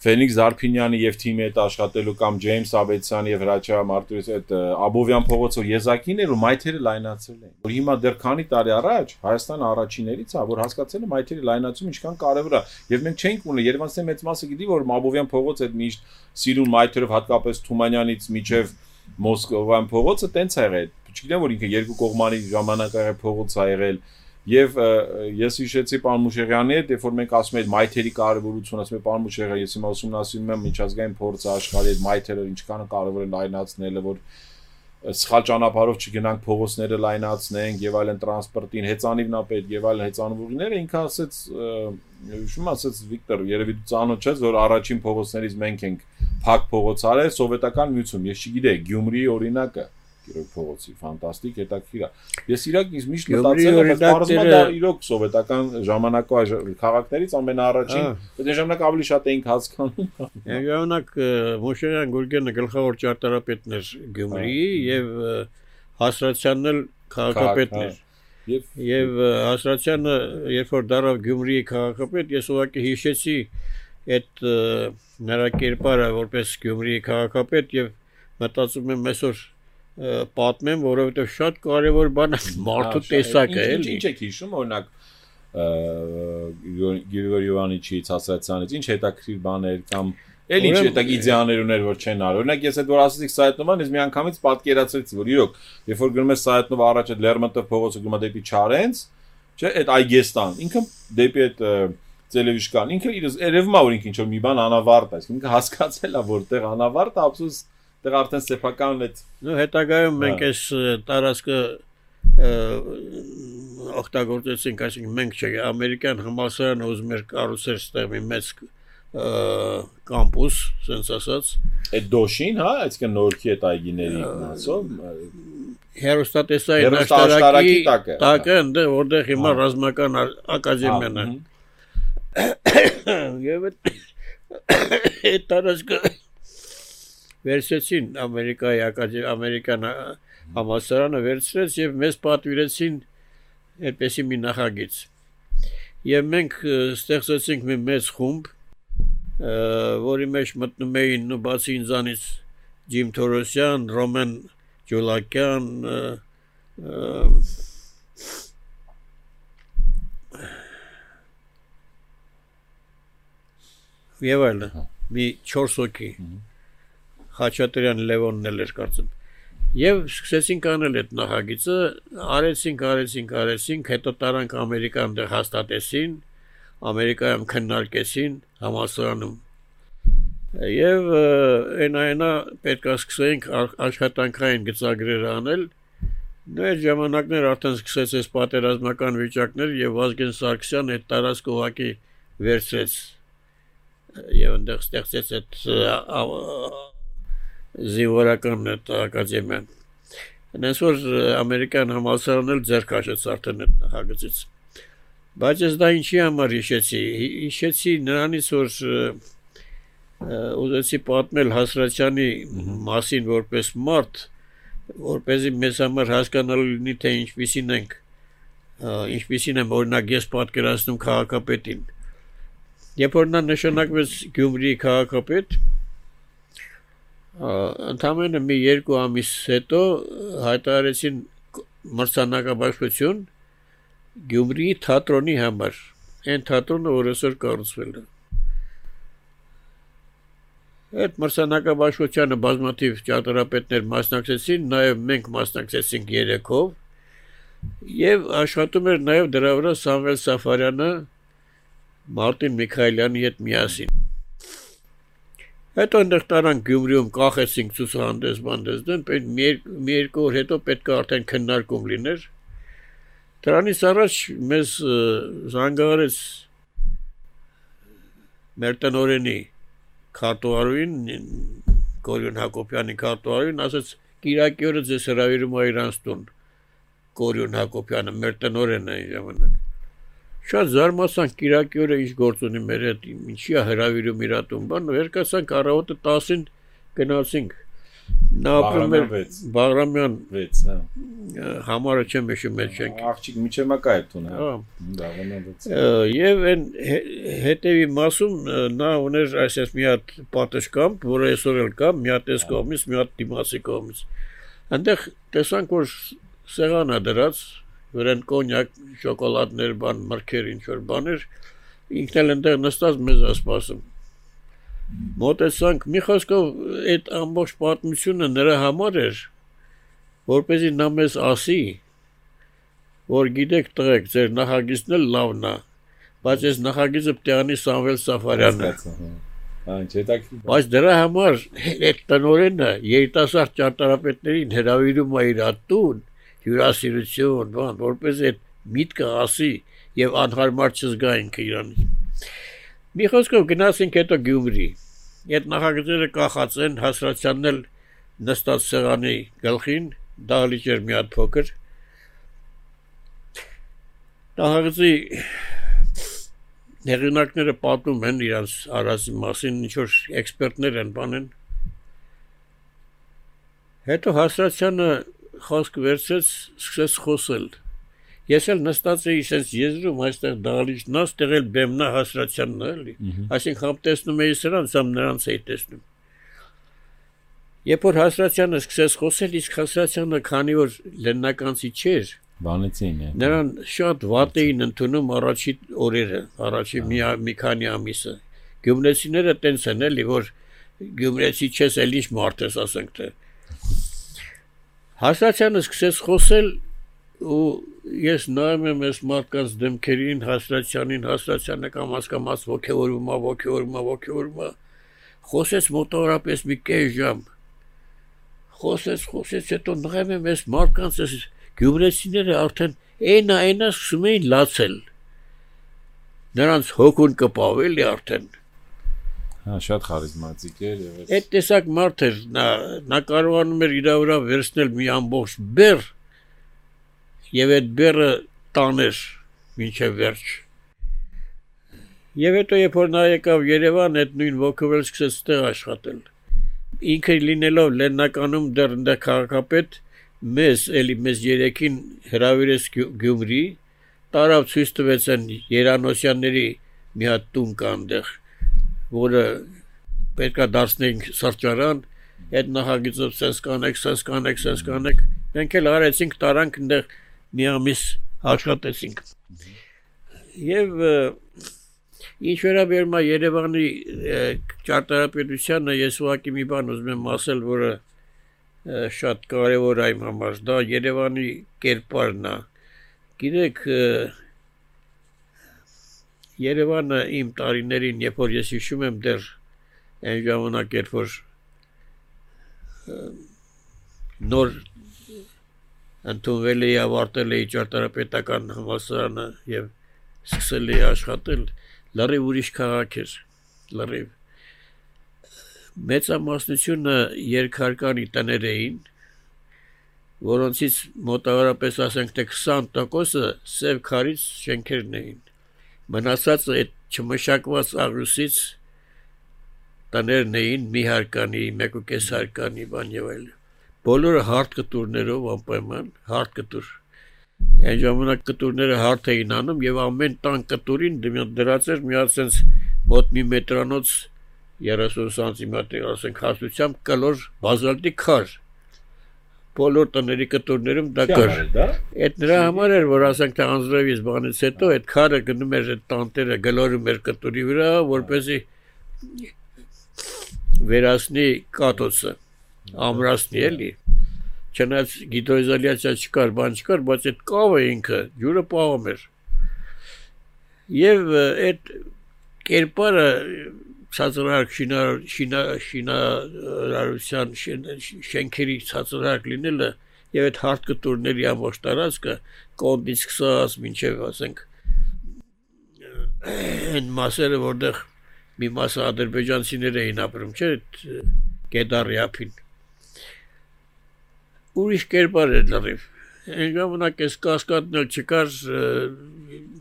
Ֆենիքս Զարփինյանի եւ թիմի հետ աշխատելու կամ Ջեյմս Աբեցյանի եւ Հրաչյա Մարտիրոսի այդ Աբովյան փողոցով եզակին էր ու մայթերը լայնացել են։ Որ հիմա դեռ քանի տարի առաջ Հայաստանը առաջիններից է, որ հասկացել է մայթերի լայնացումը ինչքան կարևոր է։ Եվ մենք չենք ունի Երևանցի մեծ մասը գիտի, որ Աբովյան փողոցը այդ միշտ սիրուն մայթերով հատկապես Թումանյանից միջև Մոսկովյան փողոցը տենց է եղել։ Չգիտեմ որ ինքը երկու կողմանի ժամանակահայ փողոց է եղել Եվ ես հիշեցի պարոն Մուշեղյանի հետ, երբ որ մենք ասում ենք մայթերի կարևորություն, ասում ենք պարոն Մուշեղյան, ես հիմա ուսումնասիրում եմ միջազգային փորձը աշխարհի այդ մայթերը ինչքան կարևոր է լայնացնելը, որ սխալ ճանապարհով չգնանք փողոցները լայնացնենք եւ այլն տրանսպորտին հեծանիվն է պետք եւ այլն հեծանվողները ինքը ասեց հիշում ասեց Վիկտոր երևի դու ծանոթ ես որ առաջին փողոցներից մենք ենք փակ փողոց արել սովետական միություն ես չգիտեի Գյումրիի օրինակը իրոք փողոցի ֆանտաստիկ հետաքրքիր է ես իրոք ինձ միշտ մտածել եմ որ բարձրը դա իրոք սովետական ժամանակվա քաղաքներից ամենաառաջին այդ ժամանակ ավելի շատ էինք հասկանում
ժամանակ Մոշերյան Գուրգենը գլխավոր ճարտարապետն էր Գյումրիի եւ Հասրացյանն էլ քաղաքապետն էր Եվ եւ Հասրացյանը երբ որ դարավ Գյումրիի քաղաքապետ, ես ուղղակի հիշեցի այդ նրա կերպարը որպես Գյումրիի քաղաքապետ եւ մտածում եմ այսօր պատմեմ, որովհետև շատ կարևոր բան է մարդու տեսակը էլի։
Ինչ եք հիշում, օրինակ Գրիգոր Յովանիչից, Հասարացյանից, ինչ հետաքրիր բաներ կամ Էլ ինչ հետագ իդեաներ ուներ որ չեն արել։ Օրինակ ես այդ որ ասեցիք Սայետնովան, ես մի անգամից պատկերացրեցի, որ իրոք, երբ որ գնում ես Սայետնով առաջ այդ Լերմոնտով փողոցը գնում դեպի Չարենց, չէ, այդ Այգեստան, ինքը դեպի այդ Ծելևիշկան, ինքը իր երևում է որ ինքը ինչ որ մի բան անավարտ է, ինքը հասկացել է որտեղ անավարտ է, ափսոս դեռ արդեն սեփական այդ
նո հետագայում մենք այս տարածքը օգտագործեցինք, այսինքն մենք չէ, ամերիկյան համալսարանը ուզում էր կառուցել ստեղ մի մեծ կամպուս, ասենց ասած։
Այդ դոշին, հա, այսինքն նորքի այդ այգիների մասով
հերոստատեսային աշտարակի տակը, ընդ որտեղ հիմա ռազմական ակադեմիան է։ (coughs) Եվ այդ (coughs) տարածքը վերցրեցին Ամերիկայի ամերիկան համալսարանը վերցրեց եւ մեզ պատվիրեցին այդպեսի մի նախագիծ եւ մենք ստեղծեցինք մի մեծ խումբ որի մեջ մտնում էին նո բացի ինձանից Ջիմ Թորոսյան, Ռոմեն Ջոլակյան, եւ այլն մի 4 հոգի Խաչատրյան Լևոնն էլ էր կարծում։ Եվ սկսեցինք անել այդ նախագիծը, արեցինք, արեցինք, արեցինք, հետո տարանք Ամերիկան դե հաստատեցին, Ամերիկայում քննարկեցին համասարանում։ Եվ այնայնա պետք է սկսենք աշխատանքային գծագրեր անել։ Նույն ժամանակներ արդեն սկսեց այս պատերազմական վիճակներ եւ Վազգեն Սարգսյան այդ տարածք ուղակի վերցրեց եւ այնտեղ ստեղծեց այդ զինվորական ակադեմիան։ Այնպես որ ամերիկյան համալսարանն էլ ձեր քաշեց արդեն այդ նախագծից։ Բայց ես դա ինչի համար հիշեցի։ Հիշեցի նրանից որ ուզեցի պատմել Հասրացյանի մասին որպես մարդ, որպեսզի մեզ համար հասկանալի լինի թե ինչպիսին ենք ինչպիսին եմ օրինակ ես պատկերացնում քաղաքապետին։ Երբ որ նա նշանակվեց Գյումրի քաղաքապետ, ընդամենը մի երկու ամիս հետո հայտարարեցին մրցանակաբաշխություն Գյումրիի թատրոնի համար։ Այն թատրոնը որ այսօր կառուցվել է։ Այդ մրցանակաբաշխությանը բազմաթիվ ճարտարապետներ մասնակցեցին, նաև մենք մասնակցեցինք երեքով։ Եվ աշխատում էր նաև դրա վրա Սամվել Սաֆարյանը Մարտին Միքայելյանի հետ միասին։ Հետո այնտեղ տարան Գյումրիում կախեցինք ցուցահանդես բանդես դեն, պետք մի, երկու օր հետո պետք է արդեն քննարկում լիներ։ Դրանից առաջ մեզ զանգահարեց մեր տնորենի քարտուղարուին Կորյուն Հակոբյանի քարտուղարուին ասաց Կիրակի օրը ձեզ հրավիրում է իրանց տուն Կորյուն Հակոբյանը մեր տնորենն է ժամանակ Շատ զարմացանք Կիրակի օրը ինչ գործ ունի մեր հետ, ինչի է հրավիրում իր ատում, բան, վերկացանք առավոտը 10-ին գնացինք։ Նա ապրում էր Բաղրամյան
6, հա։
Համարը չեմ հիշում այդ շենք։
Աղջիկ միջեմակա է տուն, հա։
Բաղրամյան 6։ Եվ այն հետևի մասում նա ուներ այսպես մի հատ պատշգամբ, որը այսօր էլ կա, մի հատ էս կողմից, մի հատ դիմացի կողմից։ Այնտեղ տեսանք որ սեղան է դրած, վրան կոնյակ, շոկոլադներ, բան, մրգեր, ինչ որ բաներ, ինքն էլ այնտեղ նստած մեզ ասպասում մոտեցանք մի խոսքով այդ ամբողջ պատմությունը նրա համար էր որպեսզի նա մեզ ասի որ գիտեք տղեկ ձեր նախագիծն էլ լավն է բայց այս նախագիծը պիտի Սամվել Սաֆարյանը
Այն չետակի
բայց դրա համար այդ տնորենը երիտասարդ ճարտարապետներին հրավիրում է իր ատուն հյուրասիրություն բան որպես այդ միտքը ասի եւ անհարմար չզգա ինքը իրանից Մի խոսքով գնացինք հետո Գյումրի։ Այդ նախագծերը կախած են հասրացյանն էլ նստած սեղանի գլխին, դահլիճ էր մի հատ փոքր։ Նախագծի հեղինակները պատում են իրանց արածի մասին, ինչ որ էքսպերտներ են բանեն։ Հետո հասրացյանը խոսք վերցրեց, սկսեց խոսել Ես էլ նստած էի sense եզրում այստեղ դալիճնաս տեղել բեմնա հասրացյանն էլի։ Այսինքն համ տեսնում էի սրանց, համ նրանց էի տեսնում։ Երբ որ հասրացյանը սկսեց խոսել, իսկ հասրացյանը քանի որ լեննականցի չէր,
բանեցին է։
Նրան շատ վատ էին ընդունում առաջի օրերը, առաջի մի մի քանի ամիսը։ Գյումրեցիները տենց են էլի, որ գյումրեցի չես, էլ ինչ մարդ ես, ասենք թե։ Հասրացյանը սկսեց խոսել ու ես նայում եմ այս մարդկանց դեմքերին, հասրացյանին, հասրացյանը կամ հասկամած ոգևորում է, ոգևորում է, ողջորում է։ Խոսեց մոտավորապես մի կես ժամ։ Խոսեց, խոսեց, հետո նայում եմ այս մարդկանց այս գյումրեցիները արդեն այնա, այնա սկսում էին լացել։ Նրանց հոգուն կպավել է արդեն։
Հա, շատ խարիզմատիկ էր եւ
այդ տեսակ մարդ էր, նա նա կարողանում էր իր վրա վերցնել մի ամբողջ բեր եւ այդ բերը տաներ մինչև վերջ։ Եվ հետո երբ որ նա եկավ Երևան, այդ նույն ոգովել սկսեց ստեղ աշխատել։ Ինքը լինելով լեննականում դեռ ընդ քաղաքապետ մեզ էլի մեզ երեքին հրավիրեց Գյումրի, տարավ ցույց տվեց են Երանոսյանների մի հատ տուն կա այնտեղ, որը պետքա դարձնենք սրճարան, այդ նախագիծով sense կանեք, sense կանեք, sense կանեք։ Մենք էլ արեցինք տարանք այնտեղ մի ամիս աշխատեցինք։ Եվ ինչ վերաբերում է Երևանի ճարտարապետությանը, ես ուղղակի մի բան ուզում եմ ասել, որը շատ կարևոր այմ համար, դա Երևանի կերպարն է։ Գիտեք, Երևանը իմ տարիներին, երբ որ ես հիշում եմ դեռ այն ժամանակ, երբ որ նոր ընդունվել էի ավարտել էի ճարտարապետական համալսարանը եւ սկսել էի աշխատել լրիվ ուրիշ քաղաք էր լրիվ մեծամասնությունը երկհարկանի տներ էին որոնցից մոտավորապես ասենք թե 20%-ը սև քարից շենքերն էին մնացածը այդ չմշակված աղյուսից տներն էին մի հարկանի, մեկ ու կես հարկանի բան եւ այլն բոլորը հարթ կտուրներով անպայման հարթ կտուր այն ժամանակ կտուրները հարթ էին անում եւ ամեն տան կտուրին դրած էր մի sense մոտ մի մետրանոց 30 սանտիմետր ասենք հաստությամբ կլոր բազալտի քար բոլոր տների կտուրներում դա կար այդ նրա համար էր որ ասենք թե անձրևից բանից հետո այդ քարը գնում էր այդ տանտերը գլորում էր կտուրի վրա որպեսի վերացնի կատոցը ամրացնի էլի չնայած գիդրոիզոլյացիա չկար, բան չկար, բայց այդ կավը ինքը ջուրը պահում էր։ Եվ այդ կերպարը ցածրարկ շինարարության շենքերի ցածրարկ լինելը եւ այդ հարթ կտուրների ամբողջ տարածքը կոնդից սկսած մինչեւ ասենք այն մասերը որտեղ մի մասը ադրբեջանցիներ էին ապրում, չէ՞, Գեդարի ափին ուրիշ կերպար էր լրիվ։ Այն ժամանակ էս կասկադն էլ չկար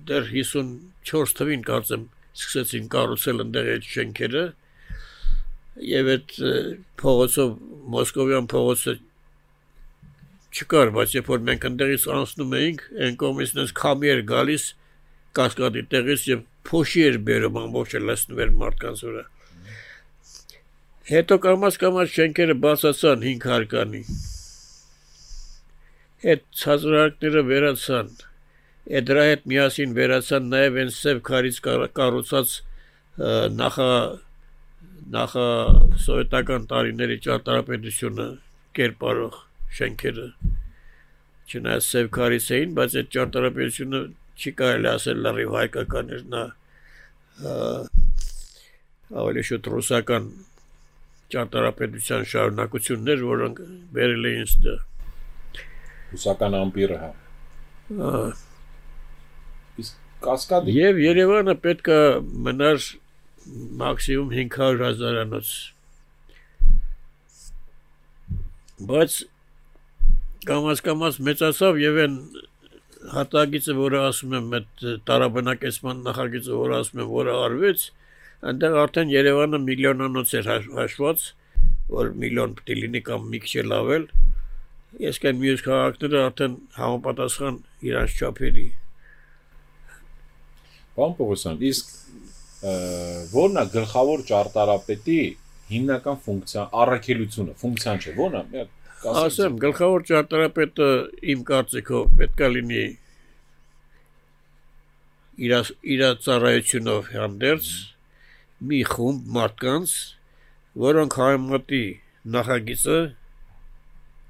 դեռ 54 թվին կարծեմ սկսեցին կառուցել ընդեղ այդ շենքերը։ եւ այդ փողոցով Մոսկովյան փողոցը չկար, բայց երբ որ մենք ընդերից անցնում էինք, այն կողմից նես քամի էր գալիս կասկադի տեղից եւ փոշի էր բերում ամբողջը էր մարդկանց վրա։ Հետո կամաց կամաց շենքերը բացացան 5 հարկանի։ Այդ ցածրակները վերացան։ Այդ դրա հետ միասին վերացան նաև այն սև քարից կառուցած նախա նախա սովետական տարիների ճարտարապետությունը կերպարող շենքերը չնայած սև քարից էին, բայց այդ ճարտարապետությունը չի կարելի ասել լրիվ հայկական էր նա ավելի շուտ ռուսական ճարտարապետության շարունակություններ, որոնք վերել էին ստեղ։
Ռուսական ամպիրը, հա։ կասկադի
Եվ Երևանը պետք է մնար մաքսիմում 500 հազարանոց։ Բայց կամաց կամաց մեծացավ եւ այն հատագիծը, որը ասում եմ, այդ տարաբնակեցման նախագիծը, որը ասում եմ, որը արվեց, այնտեղ արդեն Երևանը միլիոնանոց էր հաշված, որ միլիոն պետք է լինի կամ մի քիչ լավել։ Ես կան մյուս քաղաքները արդեն համապատասխան իրանց չափերի։
Պարոն Պողոսյան, իսկ որն է գլխավոր ճարտարապետի հիմնական ֆունկցիա, առաքելությունը, ֆունկցիան չէ, որն է։
Ասեմ, գլխավոր ճարտարապետը իմ կարծիքով պետքա լինի իր իր ծառայությունով հանդերձ մի խումբ մարդկանց, որոնք համատի նախագիծը,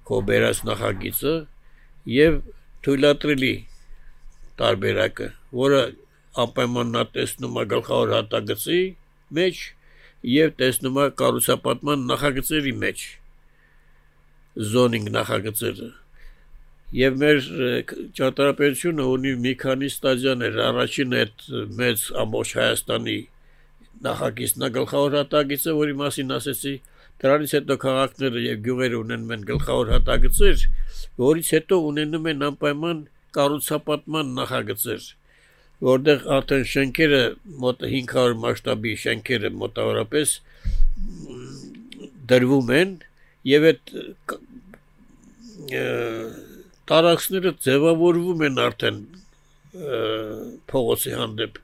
կոբերած նախագիծը եւ թույլատրելի տարբերակը, որը ապայմաննա տեսնում է գլխավոր հատագծի մեջ եւ տեսնում է կառուցապատման նախագծերի մեջ զոնինգ նախագծերը եւ մեր ճարտարապետությունը ունի մի քանի ստադիաներ առաջին այդ մեծ ամբողջ Հայաստանի նախագիծն է գլխավոր հատագիծը, որի մասին ասեցի, դրանից հետո քաղաքները եւ գյուղերը ունենում են գլխավոր հատագծեր, որից հետո ունենում են անպայման կառուցապատման նախագծեր, որտեղ արդեն շենքերը մոտ 500 մասշտաբի շենքերը մոտավորապես դրվում են եւ այդ տարածքները ձևավորվում են արդեն փողոցի հանդեպ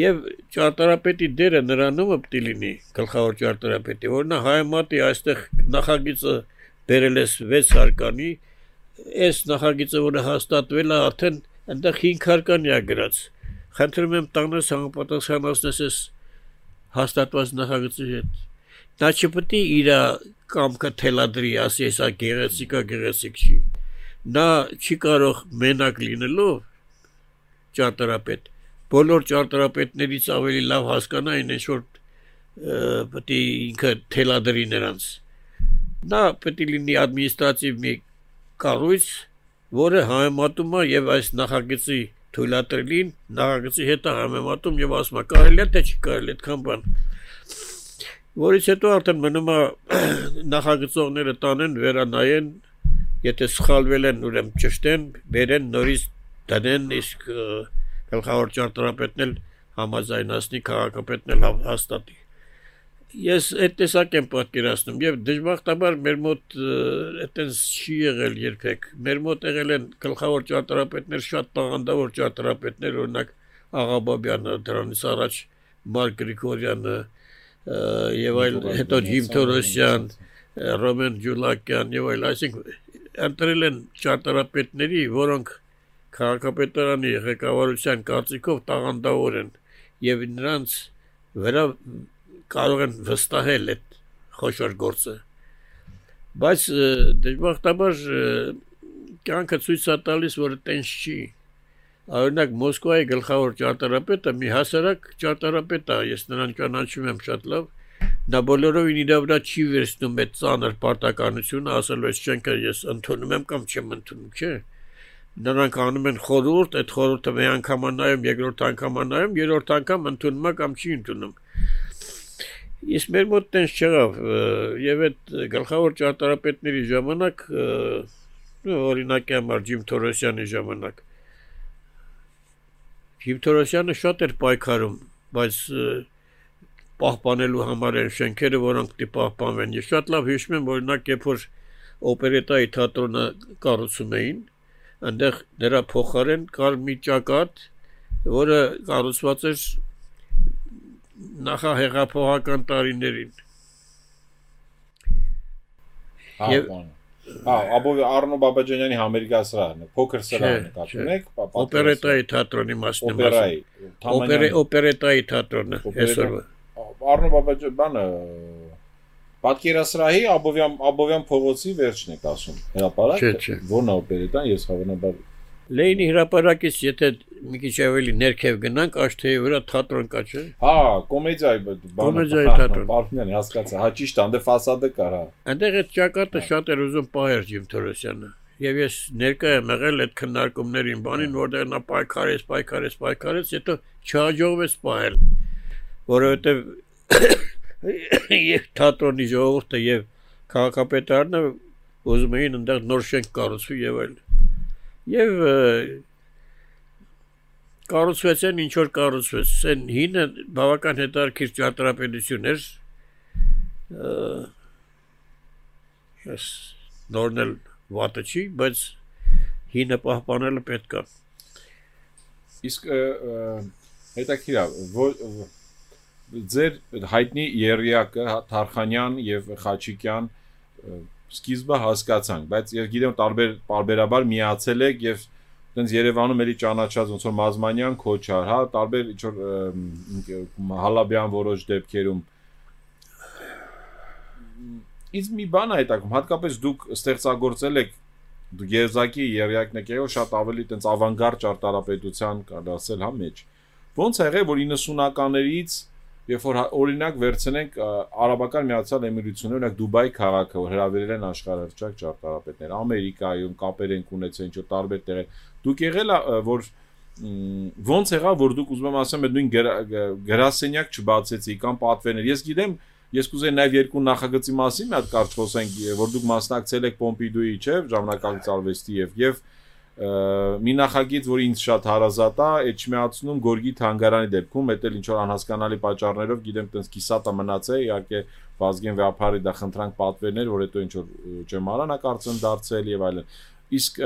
եւ ճարտարապետի դերը նրանում պետք է լինի գլխավոր ճարտարապետի որ նա հայմատի այստեղ նախագիծը բերել է 6 հարկանի այս նախագիծը որը հաստատվել է արդեն այնտեղ 5 հարկանի է գրած խնդրում եմ տանես համապատասխանացնես այս հաստատված նախագծի հետ նա չպետք է իր կամքը թելադրի ասի հեսա գեղեցիկ է գեղեցիկ չի նա չի կարող մենակ լինելով ճարտարապետ բոլոր ճարտարապետներից ավելի լավ հասկանային ինչ որ պետք է ինքը թելադրի նրանց նա պետք է լինի ադմինիստրատիվ մի կառույց որը համեմատում է եւ այս նախագծի թույլատրելին նախագծի հետ է համեմատում եւ ասում է կարելի է թե չի կարելի այդքան բան որից հետո արդեն մնում է (clears throat) նախագծողները տանեն վերանայեն եթե սխալվել են ուրեմն ճշտեն բերեն նորից դնեն իսկ գլխավոր ճարտարապետն էլ համաձայնացնի քաղաքապետն էլ հաստատի ես այդ տեսակ եմ պատկերացնում եւ դժբախտաբար մեր մոտ այտենց չի եղել երբեք մեր մոտ եղել են գլխավոր ճարտարապետներ շատ տաղանդավոր ճարտարապետներ օրինակ Աղաբաբյանը դրանից առաջ Մարկ Գրիգորյանը եւ այլ հետո Ջիմ Թորոսյան Ռոմեն Ջուլակյան եւ այլ այսինքն ընտրել են ճարտարապետների որոնք քաղաքապետարանի ղեկավարության կարծիքով տաղանդավոր են եւ նրանց վրա կարող են վստահել այդ խոշոր գործը բայց դժբախտաբար կյանքը ցույց է տալիս որ տենց չի օրինակ մոսկվայի գլխավոր ճարտարապետը մի հասարակ ճարտարապետ է ես նրան ճանաչում եմ շատ լավ նա բոլորովին իր վրա չի վերցնում այդ ծանր պարտականությունը ասելով չենք ես ընդունում եմ կամ չեմ ընդունում չէ՞ նրանք անում են խորհուրդ, այդ խորհուրդը մի անգամ նայում, երկրորդ անգամ նայում, երրորդ անգամ ընդունում է կամ չի ընդունում։ Իսկ մեր մոտ տենց չեղավ եւ այդ գլխավոր ճարտարապետների ժամանակ օրինակի համար Ջիմ Թորոսյանի ժամանակ Ջիմ Թորոսյանը շատ էր պայքարում, բայց պահպանելու համար են շենքերը, որոնք դի պահպանվեն։ Ես շատ լավ հիշում եմ, օրինակ, երբ որ օպերետայի թատրոնը կառուցում էին, այնտեղ դրա փոխարեն կար մի ճակատ, որը կառուցված էր նախահեղափոխական տարիներին։
Եվ Հա, Աբով Արնո Բաբաջանյանի Համերգա սրահն է, փոքր սրահն է, կապ ունեք,
օպերետայի թատրոնի մասն
է, օպերայի,
օպերե օպերետայի թատրոնը, այսօր։
Արնո Բաբաջան բանը Պատկերասրահի Աբովյան Աբովյան փողոցի վերջն եք ասում։ Հրապարակ։ Որն է օպերետան, ես հավանաբար
Լեյնի հրապարակից եթե մի քիչ ավելի ներքև գնանք, աշտեի վրա թատրոն կա, չէ՞։
Հա, կոմեդիայի բանը։
Կոմեդիայի թատրոն։
Բարքնյան հասկացա, հա ճիշտ անդե ֆասադը կար, հա։
Այնտեղ այդ ճակատը շատ էր ուզում պահեր Ջիմ Թորոսյանը։ Եվ ես ներկա եմ եղել այդ քննարկումներին, բանին, որտեղ նա պայքարեց, պայքարեց, պայքարեց, հետո չհաջողվեց պահել, որովհետև (coughs) եւ թատրոնի ժողովուրդը եւ քաղաքապետարանը ուզում էին այնտեղ նոր շենք կառուցվի եւ այլն եւ կառուցվեցեն ինչ որ կառուցվեց այն հինը բավական հետարքիր ճարտարապետություն էր ես նորնել վատը չի բայց հինը պահպանելը պետք է
իսկ հետաքրքիր է ձեր հայտնի երիակը Թարխանյան եւ Խաչիկյան սկիզբը հասկացանք, բայց ես գիտեմ տարբեր բարբերաբար միացել եք եւ տենց Երևանում էլի ճանաչած ոնց որ Մազմանյան Քոչար, հա, տարբեր ինչ որ Հալաբյան որոշ դեպքերում Իսկ մի բան է հետակում, հատկապես դուք ստեղծագործել եք դու Եզակի երյակն եք եղել շատ ավելի տենց ավանգարդ ճարտարապետության կարող ասել հա մեջ։ Ոնց ա եղել որ 90-ականներից երբ որ հա, օրինակ վերցնենք Արաբական Միացյալ Էմիրությունները, օրինակ Դուբայ քաղաքը, որ հրավիրել են աշխարհարչակ ճարտարապետներ, Ամերիկայում կապեր են ունեցել ինչ-որ տարբեր տեղեր։ Դուք եղել որ ոնց եղավ որ դուք ուզում եմ ասեմ այդ նույն գրասենյակ չբացեցի կամ պատվերներ։ Ես գիտեմ, ես կուզեի նաև երկու նախագծի մասին մի հատ կարճ խոսենք, որ դուք մասնակցել եք Պոմպիդուի, չէ՞, ժամանակակից արվեստի եւ եւ մի նախագիծ, որ ինձ շատ հարազատ է, Էջմիածնում Գորգի թանգարանի դեպքում, դա էլ ինչ որ անհասկանալի պատճառներով, գիտեմ, տենց կիսատա մնացել, իհարկե Վազգեն Վեապարի դա խնդրանք պատվերներ, որ հետո ինչ որ ճեմարանա կարծեմ դարձել եւ այլն։ Իսկ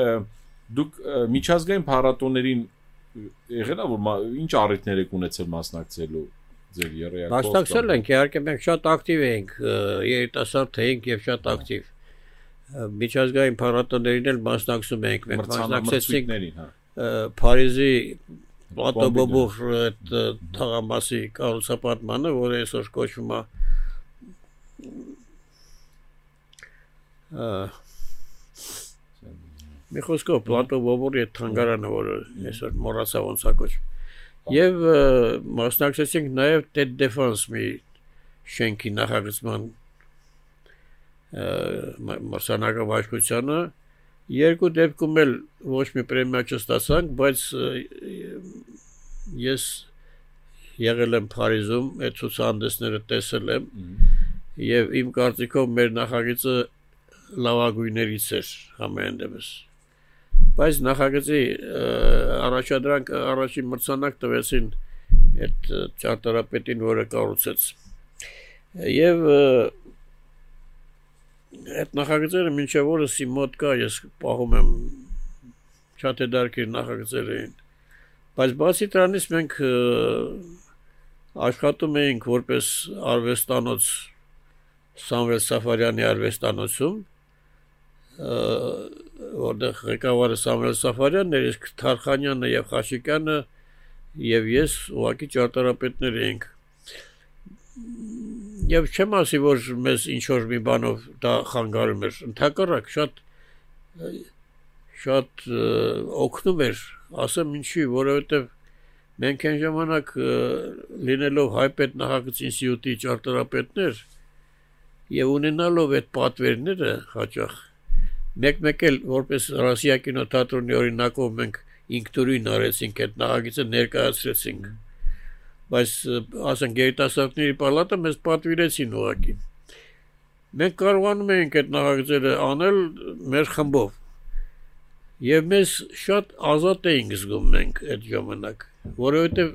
դուք միջազգային փառատոներին եղել է որ ինչ առիթներ եք ունեցել մասնակցելու ձեր երեակով։
Մասնակցել ենք, իհարկե մենք շատ ակտիվ ենք, երիտասարդ էինք եւ շատ ակտիվ միջազգային փառատոներին էլ մասնակցում ենք մենք
մասնակցեցինք հա
Փարիզի Պլատոբոբուխ այդ թաղամասի կառուցապատմանը, որը այսօր կոչվում է մի խոսքով Պլատոբոբուրի այդ թանգարանը, որը այսօր մոռացա ոնց է կոչվում Եվ մասնակցեցինք նաև Ted Defense մի շենքի նախագծման մարսանակավաճկությանը երկու դեպքում էլ ոչ մի պրեմիա չստացանք, բայց ես եղել եմ Փարիզում, այդ ցուցահանդեսները տեսել եմ եւ իմ կարծիքով մեր նախագիծը լավագույններից էր համեն դեպս բայց նախագծի առաջադրանք առաջին մրցանակ տվեցին այդ ճարտարապետին, որը կառուցեց եւ և այդ նախագծերը մինչև օրս իմ մոտ կա, ես պահում եմ շատ է դարքիր նախագծեր էին։ Բայց բացի դրանից մենք աշխատում էինք որպես արվեստանոց Սամվել Սաֆարյանի արվեստանոցում, որտեղ ղեկավարը Սամվել Սաֆարյանն էր, իսկ Թարխանյանը եւ Խաշիկյանը եւ ես ուղակի ճարտարապետներ էինք Եվ չեմ ասի, որ մեզ ինչ որ մի բանով դա խանգարում էր, ընդհակառակ շատ շատ օգնում էր, ասեմ ինչի, որովհետև մենք այն ժամանակ լինելով հայպետ նախագծի ինստիտուտի ճարտարապետներ եւ ունենալով այդ պատվերները հաճախ մեկ-մեկ էլ որպես Ռոսիա կինոթատրոնի օրինակով մենք ինքնուրույն արեցինք այդ նախագիծը ներկայացրեցինք բայց ասենք երիտասարդների պալատը մեզ պատվիրեցին ուղակի մենք կարողանում ենք այդ նախագծերը անել մեր խմբով եւ մեզ շատ ազատ էինք զգում մենք այդ ժամանակ որովհետեւ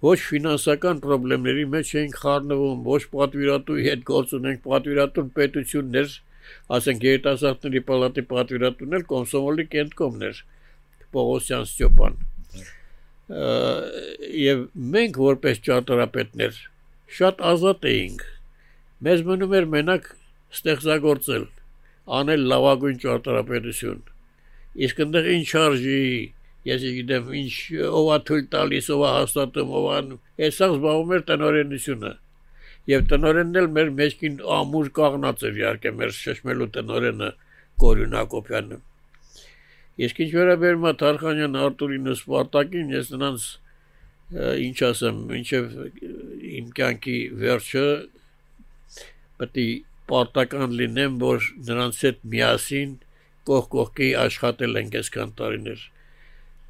ոչ ֆինանսական խնդիրների մեջ էինք խառնվում, ոչ պատվիրատուի հետ գործ ունենք, պատվիրատուն պետություններ, ասենք երիտասարդների պալատի պատվիրատուն էլ կոմսոմոլի կենտկոմներ Պողոսյան Ստյոպան եւ մենք որպես ճարտարապետներ շատ ազատ էինք մեզ մնում էր մենակ ստեղծագործել անել լավագույն ճարտարապետություն իսկ այնտեղ ինչ արժի ես գիտեմ ինչ ով է թույլ տալիս ով է հաստատում ով է հեսա զբաղվում էր տնօրենությունը եւ տնօրենն էլ մեր մեջքին ամուր կաղնած էր իհարկե մեր շշմելու տնօրենը Կորյուն Հակոբյանը Իսկ ինչ վերաբերում է Թարխանյան Արտուրին ու Սպարտակին, ես նրանց ինչ ասեմ, ինչև իմ կյանքի վերջը պետք է պարտական լինեմ, որ նրանց հետ միասին կողք կողքի աշխատել ենք այսքան տարիներ։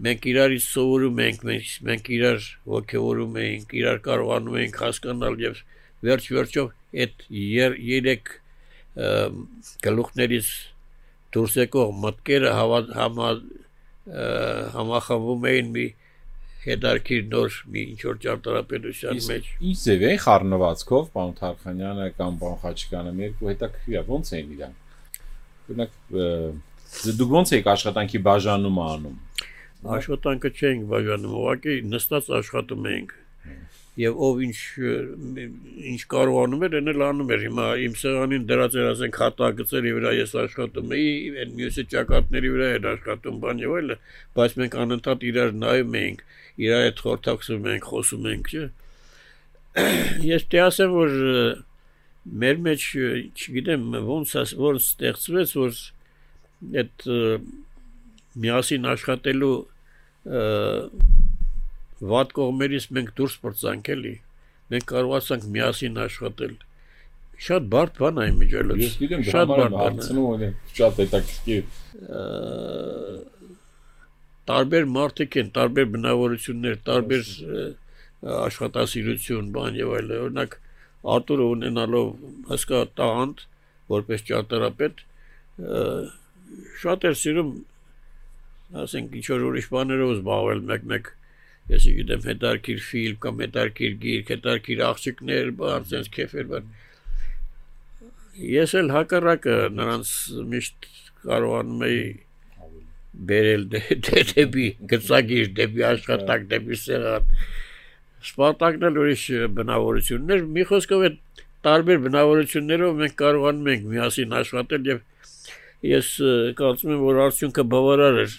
Մենք իրարից սովորում ենք, մենք, մենք իրար ողջորում ենք, իրար կարողանում ենք հասկանալ եւ վերջ-վերջով այդ երեք գլուխներից դուրս եկող մտքերը համա համախմբում էին մի հետարքիր նոր մի ինչ որ ճարտարապետության մեջ։
Ինչ ձև է խառնվածքով պարոն Թարխանյանը կամ պարոն Խաչիկյանը երկու հետաքրքիր է ոնց էին իրանք։ Օրինակ դուք ոնց եք աշխատանքի բաժանումը անում։
Աշխատանքը չենք բաժանում, ուղղակի նստած աշխատում ենք եւ ով ինչ ինչ կարողանում էր, այն էլ անում էր։ Հիմա իմ սեղանին դրած էր ասենք հատակցերի վրա ես աշխատում էի, այն մյուսը ճակատների վրա էր աշխատում, բան եւ այլը, բայց մենք անընդհատ իրար նայում էինք, իրար հետ խորթակսում ենք, խոսում ենք, չէ։ Ես դե ասեմ, որ մեր մեջ, չգիտեմ, ոնց որ ստեղծվեց, որ այդ միասին աշխատելու վատ կողմերից մենք դուրս պրծանք էլի մենք կարողացանք միասին աշխատել շատ բարդ բան է միջելոց
ես գիտեմ շատ բարդ բան է շատ հետաքրքիր
տարբեր մարդիկ են տարբեր բնավորություններ տարբեր աշխատասիրություն բան եւ այլն օրինակ Արտուրը ունենալով հսկա տաղանդ որպես ճարտարապետ շատ էր սիրում ասենք ինչ որ ուրիշ բաներով զբաղվել մեկ-մեկ ես գիտեմ հետարքիր ֆիլմ կամ հետարքիր գիրք, հետարքիր աղջիկներ, բան, sense քեֆեր, բան։ Ես էլ հակառակը նրանց միշտ կարողանում էի բերել դեպի գծագիր, դեպի աշխատակ, դեպի սեղան։ Սպարտակն էլ ուրիշ բնավորություններ, մի խոսքով այդ տարբեր բնավորություններով մենք կարողանում ենք միասին աշխատել եւ ես կարծում եմ որ արդյունքը բավարար էր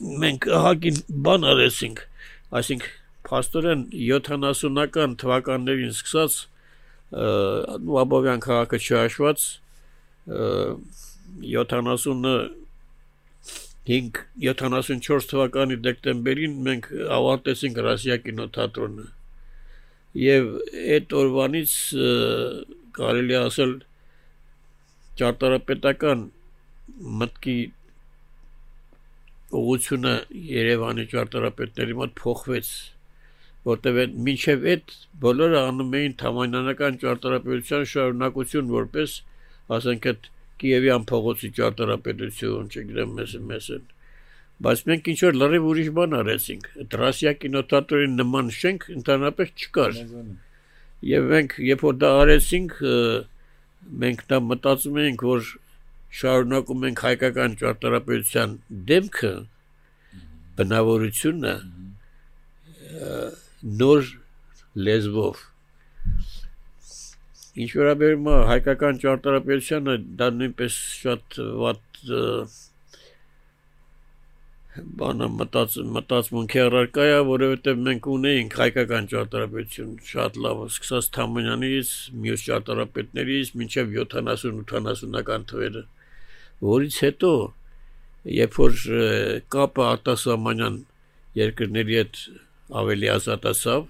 մենք հակին բան արեցինք այսինքն փաստորեն 70-ական թվականներին սկսած Լաբովյան քաղաքը չհաշված 70-ը 5 74 թվականի դեկտեմբերին մենք ավարտեցինք Ռասիա կինոթատրոնը եւ այդ օրվանից կարելի ասել ճարտարապետական մտքի ուղությունը Երևանի ճարտարապետների մոտ փոխվեց որտեղ մինչև այդ բոլորը անում էին թամանյանական ճարտարապետության շարունակություն որպես ասենք այդ Կիևյան փողոցի ճարտարապետություն, չգիտեմ, մեզ են։ Բայց մենք ինչ որ լրիվ ուրիշ բան արեցինք։ Դրասիա կինոթատրոնի նման շենք ընդհանրապես չկար։ Եվ մենք երբ որ դա արեցինք, մենք դա մտածում էինք, որ շարունակում ենք հայկական ճարտարապետության դեմքը բնավորությունը նոր լեզվով ինչ վերաբերում է հայկական ճարտարապետությանը դա նույնպես շատ վատ բանը մտած մտածմունքի առարկա է, որովհետև մենք ունեինք հայկական ճարտարապետություն շատ լավ, սկսած Թամանյանից, մյուս ճարտարապետներից, մինչև 70-80-ական թվերը որից հետո երբ որ կապը արտասահմանյան երկրների հետ ավելի ազատացավ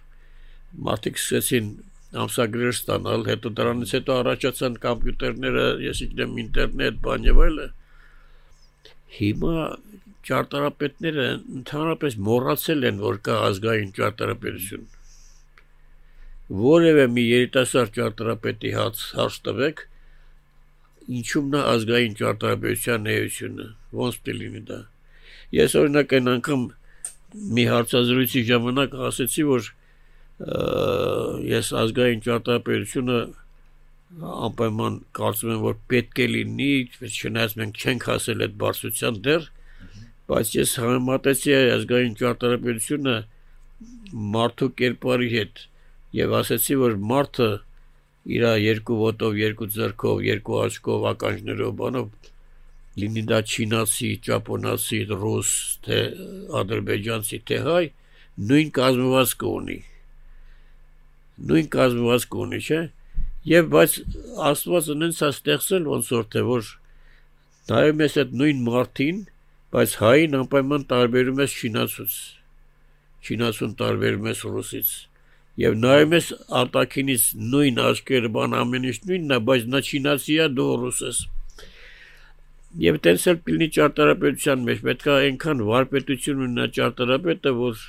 մարդիկ սկսեցին ամսագրեր ստանալ հետո դրանից հետո առաջացան համբյուտերները ես իգնեմ ինտերնետ բան եւ այլը հիմա ճարտարապետները ընդհանրապես մոռացել են որ կա ազգային ճարտարապետություն որևէ մի երիտասարդ ճարտարապետի հաց հարց տվեք ինչու՞մն է ազգային ճարտարապետության էությունը ոնց դելինի դա ես օրինակ այն անգամ մի հարցազրույցի ժամանակ ասացի որ ես ազգային ճարտարապետությունը անպայման կարծում եմ որ պետք է լինի, չնայած մենք չենք հասել այդ բարձրության դեռ, բայց ես համեմատեցի ազգային ճարտարապետությունը մարդու կերպարի հետ եւ ասացի որ մարդը իր երկու ոտով, երկու ձեռքով, երկու աչքով, ականջներով, բանով լինի դա չինացի, ճապոնացի, ռուս, թե ադրբեջանցի, թե հայ, նույն կազմվածք ունի։ Նույն կազմվածք ունի, չէ՞։ Եվ բայց Աստված ունենց է ստեղծել ոնց որ թե որ նայում ես այդ նույն մարդին, բայց հային անպայման տարբերում ես չինացուց։ Չինացուն տարբերում ես ռուսից։ Եվ նայում ես արտակինից նույն աչքերը բան ամեն ինչ նույնն է, բայց նա չինացի է, դու ռուս ես։ Եվ տենց էլ պիլնի ճարտարապետության մեջ պետք է այնքան վարպետություն ունենա ճարտարապետը, որ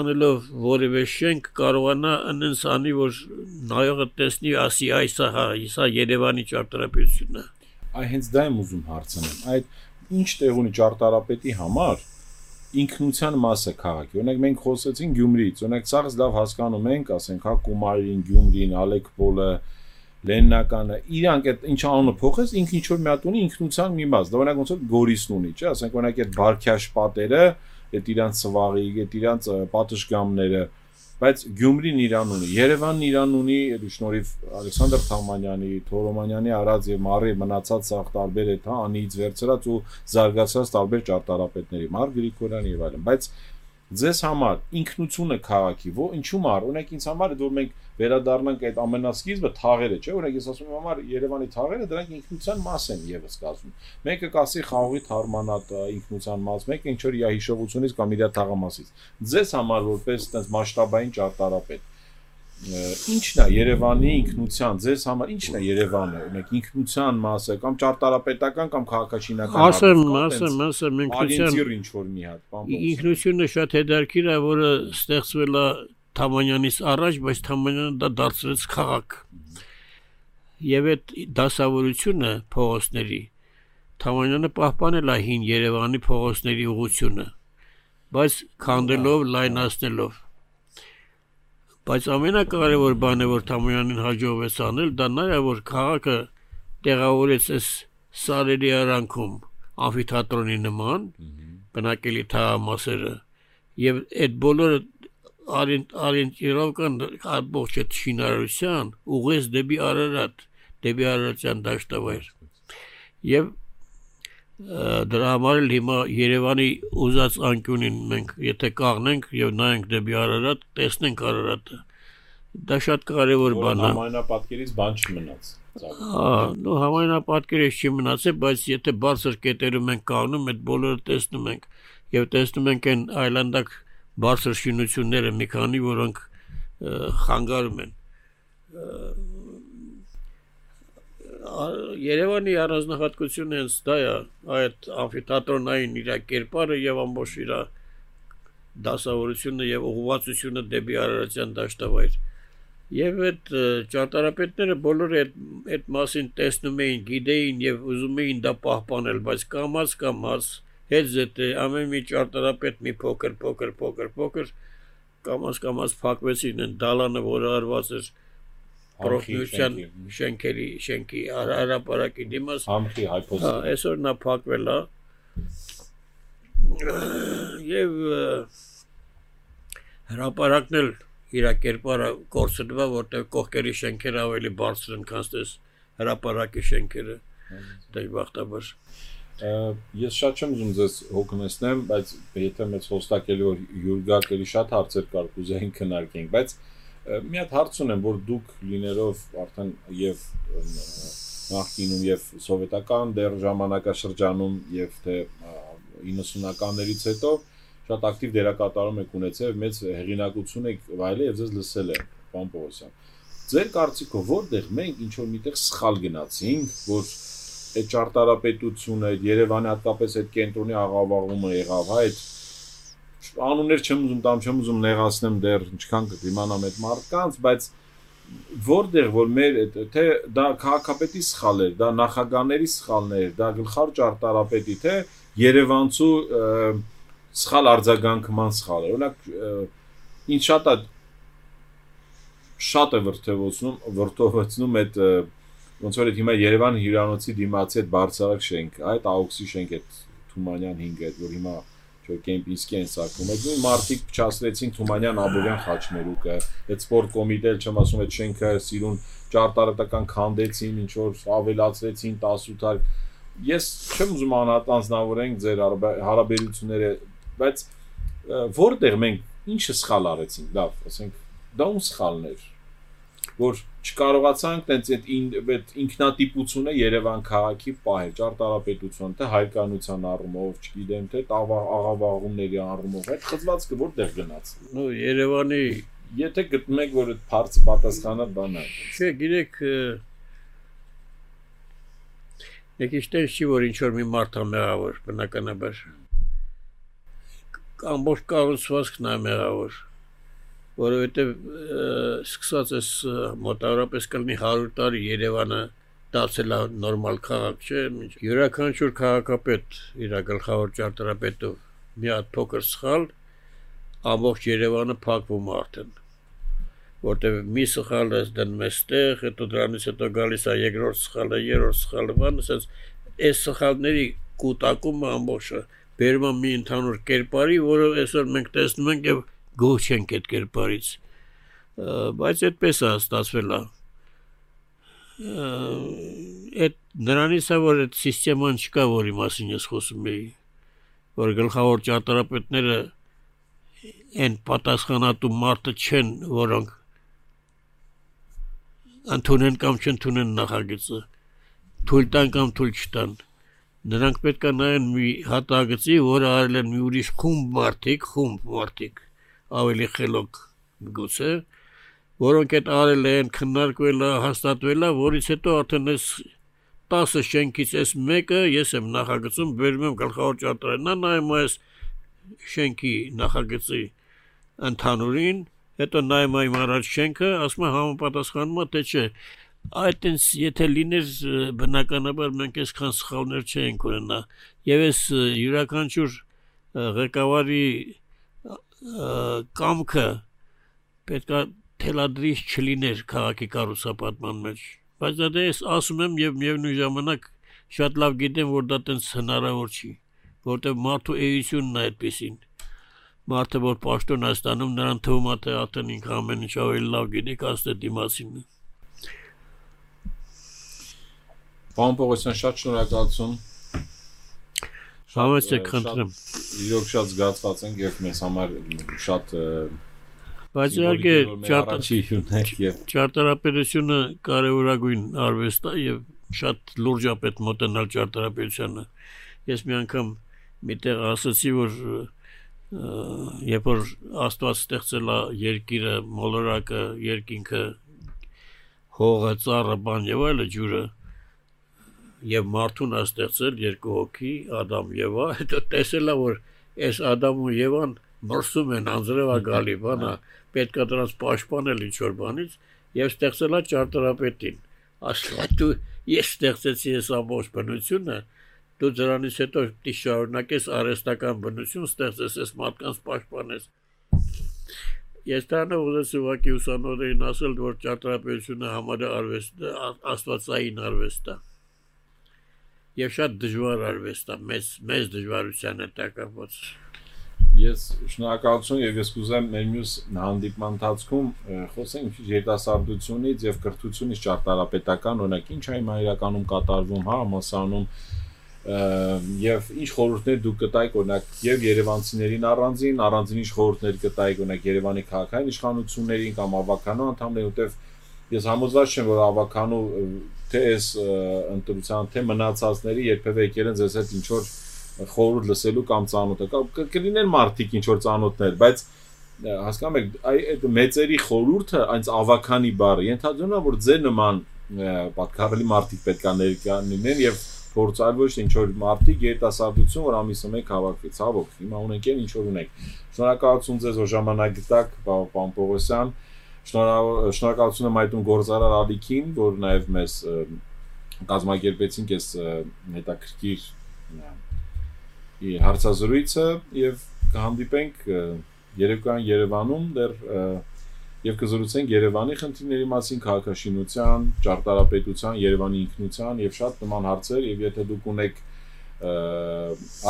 անելով որևէ շենք կարողանա այնպես անի, որ նայողը տեսնի, ասի այսա հա, իսա Երևանի ճարտարապետությունն է։
Այ հենց դա եմ ուզում հարցնել։ Այդ ինչ տեղ ունի ճարտարապետի համար ինքնության մասը քաղաքի։ Օրինակ մենք խոսեցին Գյումրիից, օրինակ ցած լավ հասկանում ենք, ասենք հա Կումարին, Գյումրին, Ալեկպոլը, Լեննականը, իրանք այդ ինչ անունը փոխես, ինքը ինչ որ մի հատ ունի ինքնության մի մաս։ Դա օրինակ ոնց որ Գորիսն ունի, չէ՞, ասենք օրինակ այդ Բարքյաշ պատերը, այդ իրանց սվաղի, այդ իրանց պատշգամները, բայց Գյումրին իրան ունի, Երևանն իրան ունի, այդ շնորհիվ Ալեքսանդր Թամանյանի, Թորոմանյանի արած եւ Մարի մնացած սաղ տարբեր հա անից վերցրած ու զարգացած տարբեր ճարտարապետների, Մար Գրիգորյան եւ այլն, բայց ձեզ համար ինքնությունը քաղաքի, ո ինչու՞ մար, օրինակ ինձ համար այդ որ մենք վերադառնանք այդ ամենասկիզբը թաղերը, չէ՞, օրինակ ես ասում եմ համար Երևանի թաղերը դրանք ինքնության մաս են եւս կազմում։ Մեկը կասի խաղողի թարմանատ ինքնության մաս, մեկը ինչ որ իր հիշողությունից կամ իր թաղամասից։ Ձեզ համար որպես այդպես մասշտաբային ճարտարապետ ինչն է Երևանի ինքնության ձեզ համար ինչն է Երևանը օրինակ ինքնության մասը կամ ճարտարապետական կամ քաղաքաշինական
ասեմ ասեմ ասեմ
ինքնության ինչ որ մի հատ
բան ինքնությունը շատ հետաքրքիր է որը ստեղծվել է Թամանյանից առաջ բայց Թամանյանը դա դարձրեց քաղաք եւ այդ դասավորությունը փողոցների Թամանյանը պահպանել է հին Երևանի փողոցների ուղությունը բայց քանդելով լայնացնելով Բայց ամենակարևոր բանը, որ Թամոյանին հաջողվեց անել, դա նա է, որ քաղաքը տեղավորեց այս սարերի արանքում ամֆիթատրոնի նման բնակելի թաղամասերը եւ այդ բոլորը արիենտիրով կան ամբողջ այդ շինարարության ուղես դեպի Արարատ, դեպի Արարատյան դաշտավայր։ Եվ դրա համար էլ հիմա Երևանի ուզած անկյունին մենք եթե կաղնենք եւ նայենք դեպի Արարատ, տեսնենք Արարատը։ Դա շատ կարեւոր բան
է։ Համայնապատկերից բան չմնաց։
Հա, նո համայնապատկերից չի մնացել, բայց եթե բարձր կետերում ենք կաղնում, այդ բոլորը տեսնում ենք եւ տեսնում ենք այն այլանդակ բարձր շինությունները մի քանի, որոնք խանգարում են Երևանի առանձնահատկությունը հենց դա է, այդ ամֆիթատրոնային իր կերպարը եւ ամբողջ իր դասավորությունը եւ ուղղվածությունը դեպի Արարատյան դաշտավայր։ Եվ այդ ճարտարապետները բոլորը այդ այդ մասին տեսնում էին, գիտեին եւ ուզում էին դա պահպանել, բայց կամած կամած հետ զետե ամեն մի ճարտարապետ մի փոքր փոքր փոքր փոքր կամած կամած փակվեցին են դալանը, որը արված էր պրոֆեսիան շենքերի շենքի հարաբարակի դիմաց
համքի հայփոս
հա այսօր նա փակվել է եւ հրապարակն էլ իր կերպարը կորցնվա որտեղ կողքերի շենքերը ավելի բարձր են քան դες հրապարակի շենքերը դե բախտաբար
ես շատ չեմ ուզում ձեզ հոգնեցնեմ բայց եթե մեծ հոստակելի որ յուրգակ էլի շատ հարցեր կար կուզեին քննարկենք բայց մի հատ հարց ունեմ, որ դուք լիներով արդեն եւ նախկինում եւ սովետական դեռ ժամանակաշրջանում եւ թե 90-ականներից հետո շատ ակտիվ դերակատարում եք ունեցել, մեծ հեղինակություն եք վայելել եւ ձեզ լսել է պարոն Պողոսյան։ Ձեր կարծիքով որտեղ մենք ինչ որ միտեղ սխալ գնացինք, որ այդ ճարտարապետությունը, Երևանի հատկապես այդ կենտրոնի աղավաղումը եղավ, այդ անուններ չեմ ուզում տամ, չեմ ուզում նեղացնեմ դեռ ինչքան կդիմանամ այդ մարդկանց, բայց որտեղ որ մեր թե դա քաղաքապետի սխալ էր, դա նախագաների սխալն էր, դա գլխար ճարտարապետի, թե Երևանցու սխալ արձագանքման սխալ էր։ Օրինակ ինձ շատ է շատ է վրթովացնում, վրթովացնում այդ ոնց որ հիմա Երևան հյուրանոցի դիմացի այդ բարձրակ շենք, այդ AUX-ի շենք այդ Թումանյան 5-ը, որ հիմա կեմպինսկի են սակում։ Այդ նույն մարտիկ փչացրեցին Թումանյան Աբովյան խաչմերուկը, այդ սպորտ կոմիտել, չեմ ասում, այդ շենքը սիրուն ճարտարատական քանդեցին, ինչ որ ավելացրեցին 18 հար։ Ես չեմ ուզում անհատանձնավորենք ձեր հարաբերությունները, բայց որտեղ մենք ինչը սխալ արեցինք, լավ, ասենք դա ում սխալն էր որ չկարողացանք տենց այդ այդ ինքնատիպությունը Երևան քաղաքի պահել ճարտարապետություն, թե հայկանության առումով, չգիտեմ, թե աղավաղումների առումով, այդ խզվածքը որտեղ գնաց։
Ну Երևանի
եթե գտնում եք որ այդ բարձ պատասխանը բան է։
Չէ, գիտեք Եկիշտեն չի որ ինչ որ մի մարդ է մեղավոր, բնականաբար։ Ամբողջ կառուցվածքն է մեղավոր որովհետև սկսած էս մոտավորապես կլինի 100 տարի Երևանը դարձել է նորմալ քաղաք, չէ՞։ Յուրաքանչյուր քաղաքապետ իր գլխավոր ճարտարապետով մի հատ փոքր սխալ ամբողջ Երևանը փակվում արդեն որտեվ մի սխալը դնում է ստեղ, հետո դրանից հետո գալիս է երկրորդ սխալը, երրորդ սխալը, բան, ասած այս սխալների կուտակումը ամբողջը բերում է մի ընդհանուր կերպարի, որը այսօր մենք տեսնում ենք եւ գոհ չենք այդ կերպարից բայց այդպես է ստացվել է այդ նրանից է որ այդ համակարգան չկա որի մասին ես խոսում էի որ գլխավոր ճարտարապետները այն պատասխանատու մարդը չեն որոնք ընդունեն կամ չընդունեն նախագծը թույլ տան կամ թույլ չտան նրանք պետք է նայեն մի հատագծի, որը արել են մի ուրիշ խումբ մարդիկ, խումբ մարդիկ, ավելի խելոք գուցե, որոնք այդ արել են, քննարկվել է, հաստատվել է, որից հետո արդեն այս 10 շենքից այս մեկը ես եմ նախագծում, բերում եմ գլխավոր ճարտարին, նա նայում այս շենքի նախագծի ընդհանուրին, հետո նայում եմ առաջ շենքը, ասում եմ համապատասխանում է թե չէ։ Այդտենց եթե լիներ բնականաբար մենք այսքան սխալներ չէինք ունենա։ Եվ այս յուրաքանչյուր ղեկավարի կամքը պետքա թելադրիչ չլիներ քաղաքի կառուցապատման մեջ բայց դա ես ասում եմ եւ միևնույն ժամանակ շատ լավ գիտեմ որ դա տենց հնարավոր չի որտեղ մարդու էությունն է այդպեսին մարդը որ պաշտոն է ստանում նրան թվում է թե ատեն ինքը ամեն ինչ ավելի լավ գիտի կաստե դիմացին
Պարոն Պողոսյան շատ շնորհակալություն
Համեցեք խնդրեմ։
Իրոք շատ զգացված ենք եւ մեզ համար շատ
Բայց իհարկե ճարտարապետությունը կարևորագույն արվեստ է եւ շատ լուրջ է պետք մոտենալ ճարտարապետությանը։ Ես մի անգամ միտեղ ասացի, որ երբ որ Աստված ստեղծել է երկիրը, մոլորակը, երկինքը, հողը, ծառը, բան եւ այլը ջուրը, եւ մարդուն է ստեղծել երկու հոգի Ադամ Եվա, հետո տեսել է որ այս Ադամը ու Եվան մրսում են անձրևա գալի բանա, պետքա դրանց պաշտպանել ինչ որ բանից եւ ստեղծել է ճարտարապետին։ Ասլա դու ես ստեղծեցի այս ամբողջ բնությունը, դու դրանից հետո դի շարունակես արհեստական բնություն ստեղծես, այս մարդկանց պաշտպանես։ Ես տանը ուզեցի ուղակի ուսանողներին ասել, որ ճարտարապետությունը համարը արվեստ, աստվածային արվեստ է եւ շատ դժվար արվեստ է մեծ մեծ դժվարության հետ կապված
ես շնորհակալություն եւ ես կուզեմ մեր մյուս հանդիպման ընթացքում խոսենք երիտասարդությունից եւ կրթությունից ճարտարապետական օրինակ ինչ հիմա իրականում կատարվում հա համասանում եւ ինչ խորհուրդներ դուք կտայիք օրինակ եւ Երևանցիներին առանձին, առանձին ինչ խորհուրդներ կտայիք օրինակ Երևանի քաղաքային իշխանություններին կամ ավականո անդամներին, որտեվ ես համոզված չեմ, որ ավականու թե այս ընտրության, թե մնացածների երբևէ եկել են ձեզ հետ ինչ որ խորհուրդ լսելու կամ ծանոթը կլինեն մարդիկ ինչ որ ծանոթներ, բայց հասկանում եք, այդ մեծերի խորհուրդը այնց ավականի բառը ենթադրում է, որ ձեր նման պատկառելի մարդիկ պետք է ներկա լինեն եւ փորձալ ոչ ինչ որ մարդիկ երիտասարդություն որ ամիսը մեկ հավաքվի ցավոք հիմա ունենք այն ինչ որ ունենք շնորհակալություն ձեզ որ ժամանակ գտաք պարոն Պողոսյան շնորհակալություն եմ այդում գործարար Ալիքին, որ նաև մեզ կազմակերպեցին այս հետաքրքիր հարցազրույցը եւ կհանդիպենք երեկոյան Երևանում դեռ եւ կզրուցենք Երևանի խնդիրների մասին, քաղաքաշինության, ճարտարապետության, Երևանի ինքնության եւ շատ նման հարցեր եւ եթե դուք ունեք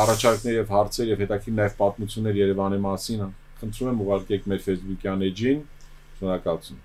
առաջարկներ եւ հարցեր եւ հետաքրքիր նաեւ պատմություններ Երևանի մասին, խնդրում եմ ուղարկեք մեր Facebook-յան էջին։ Շնորհակալություն։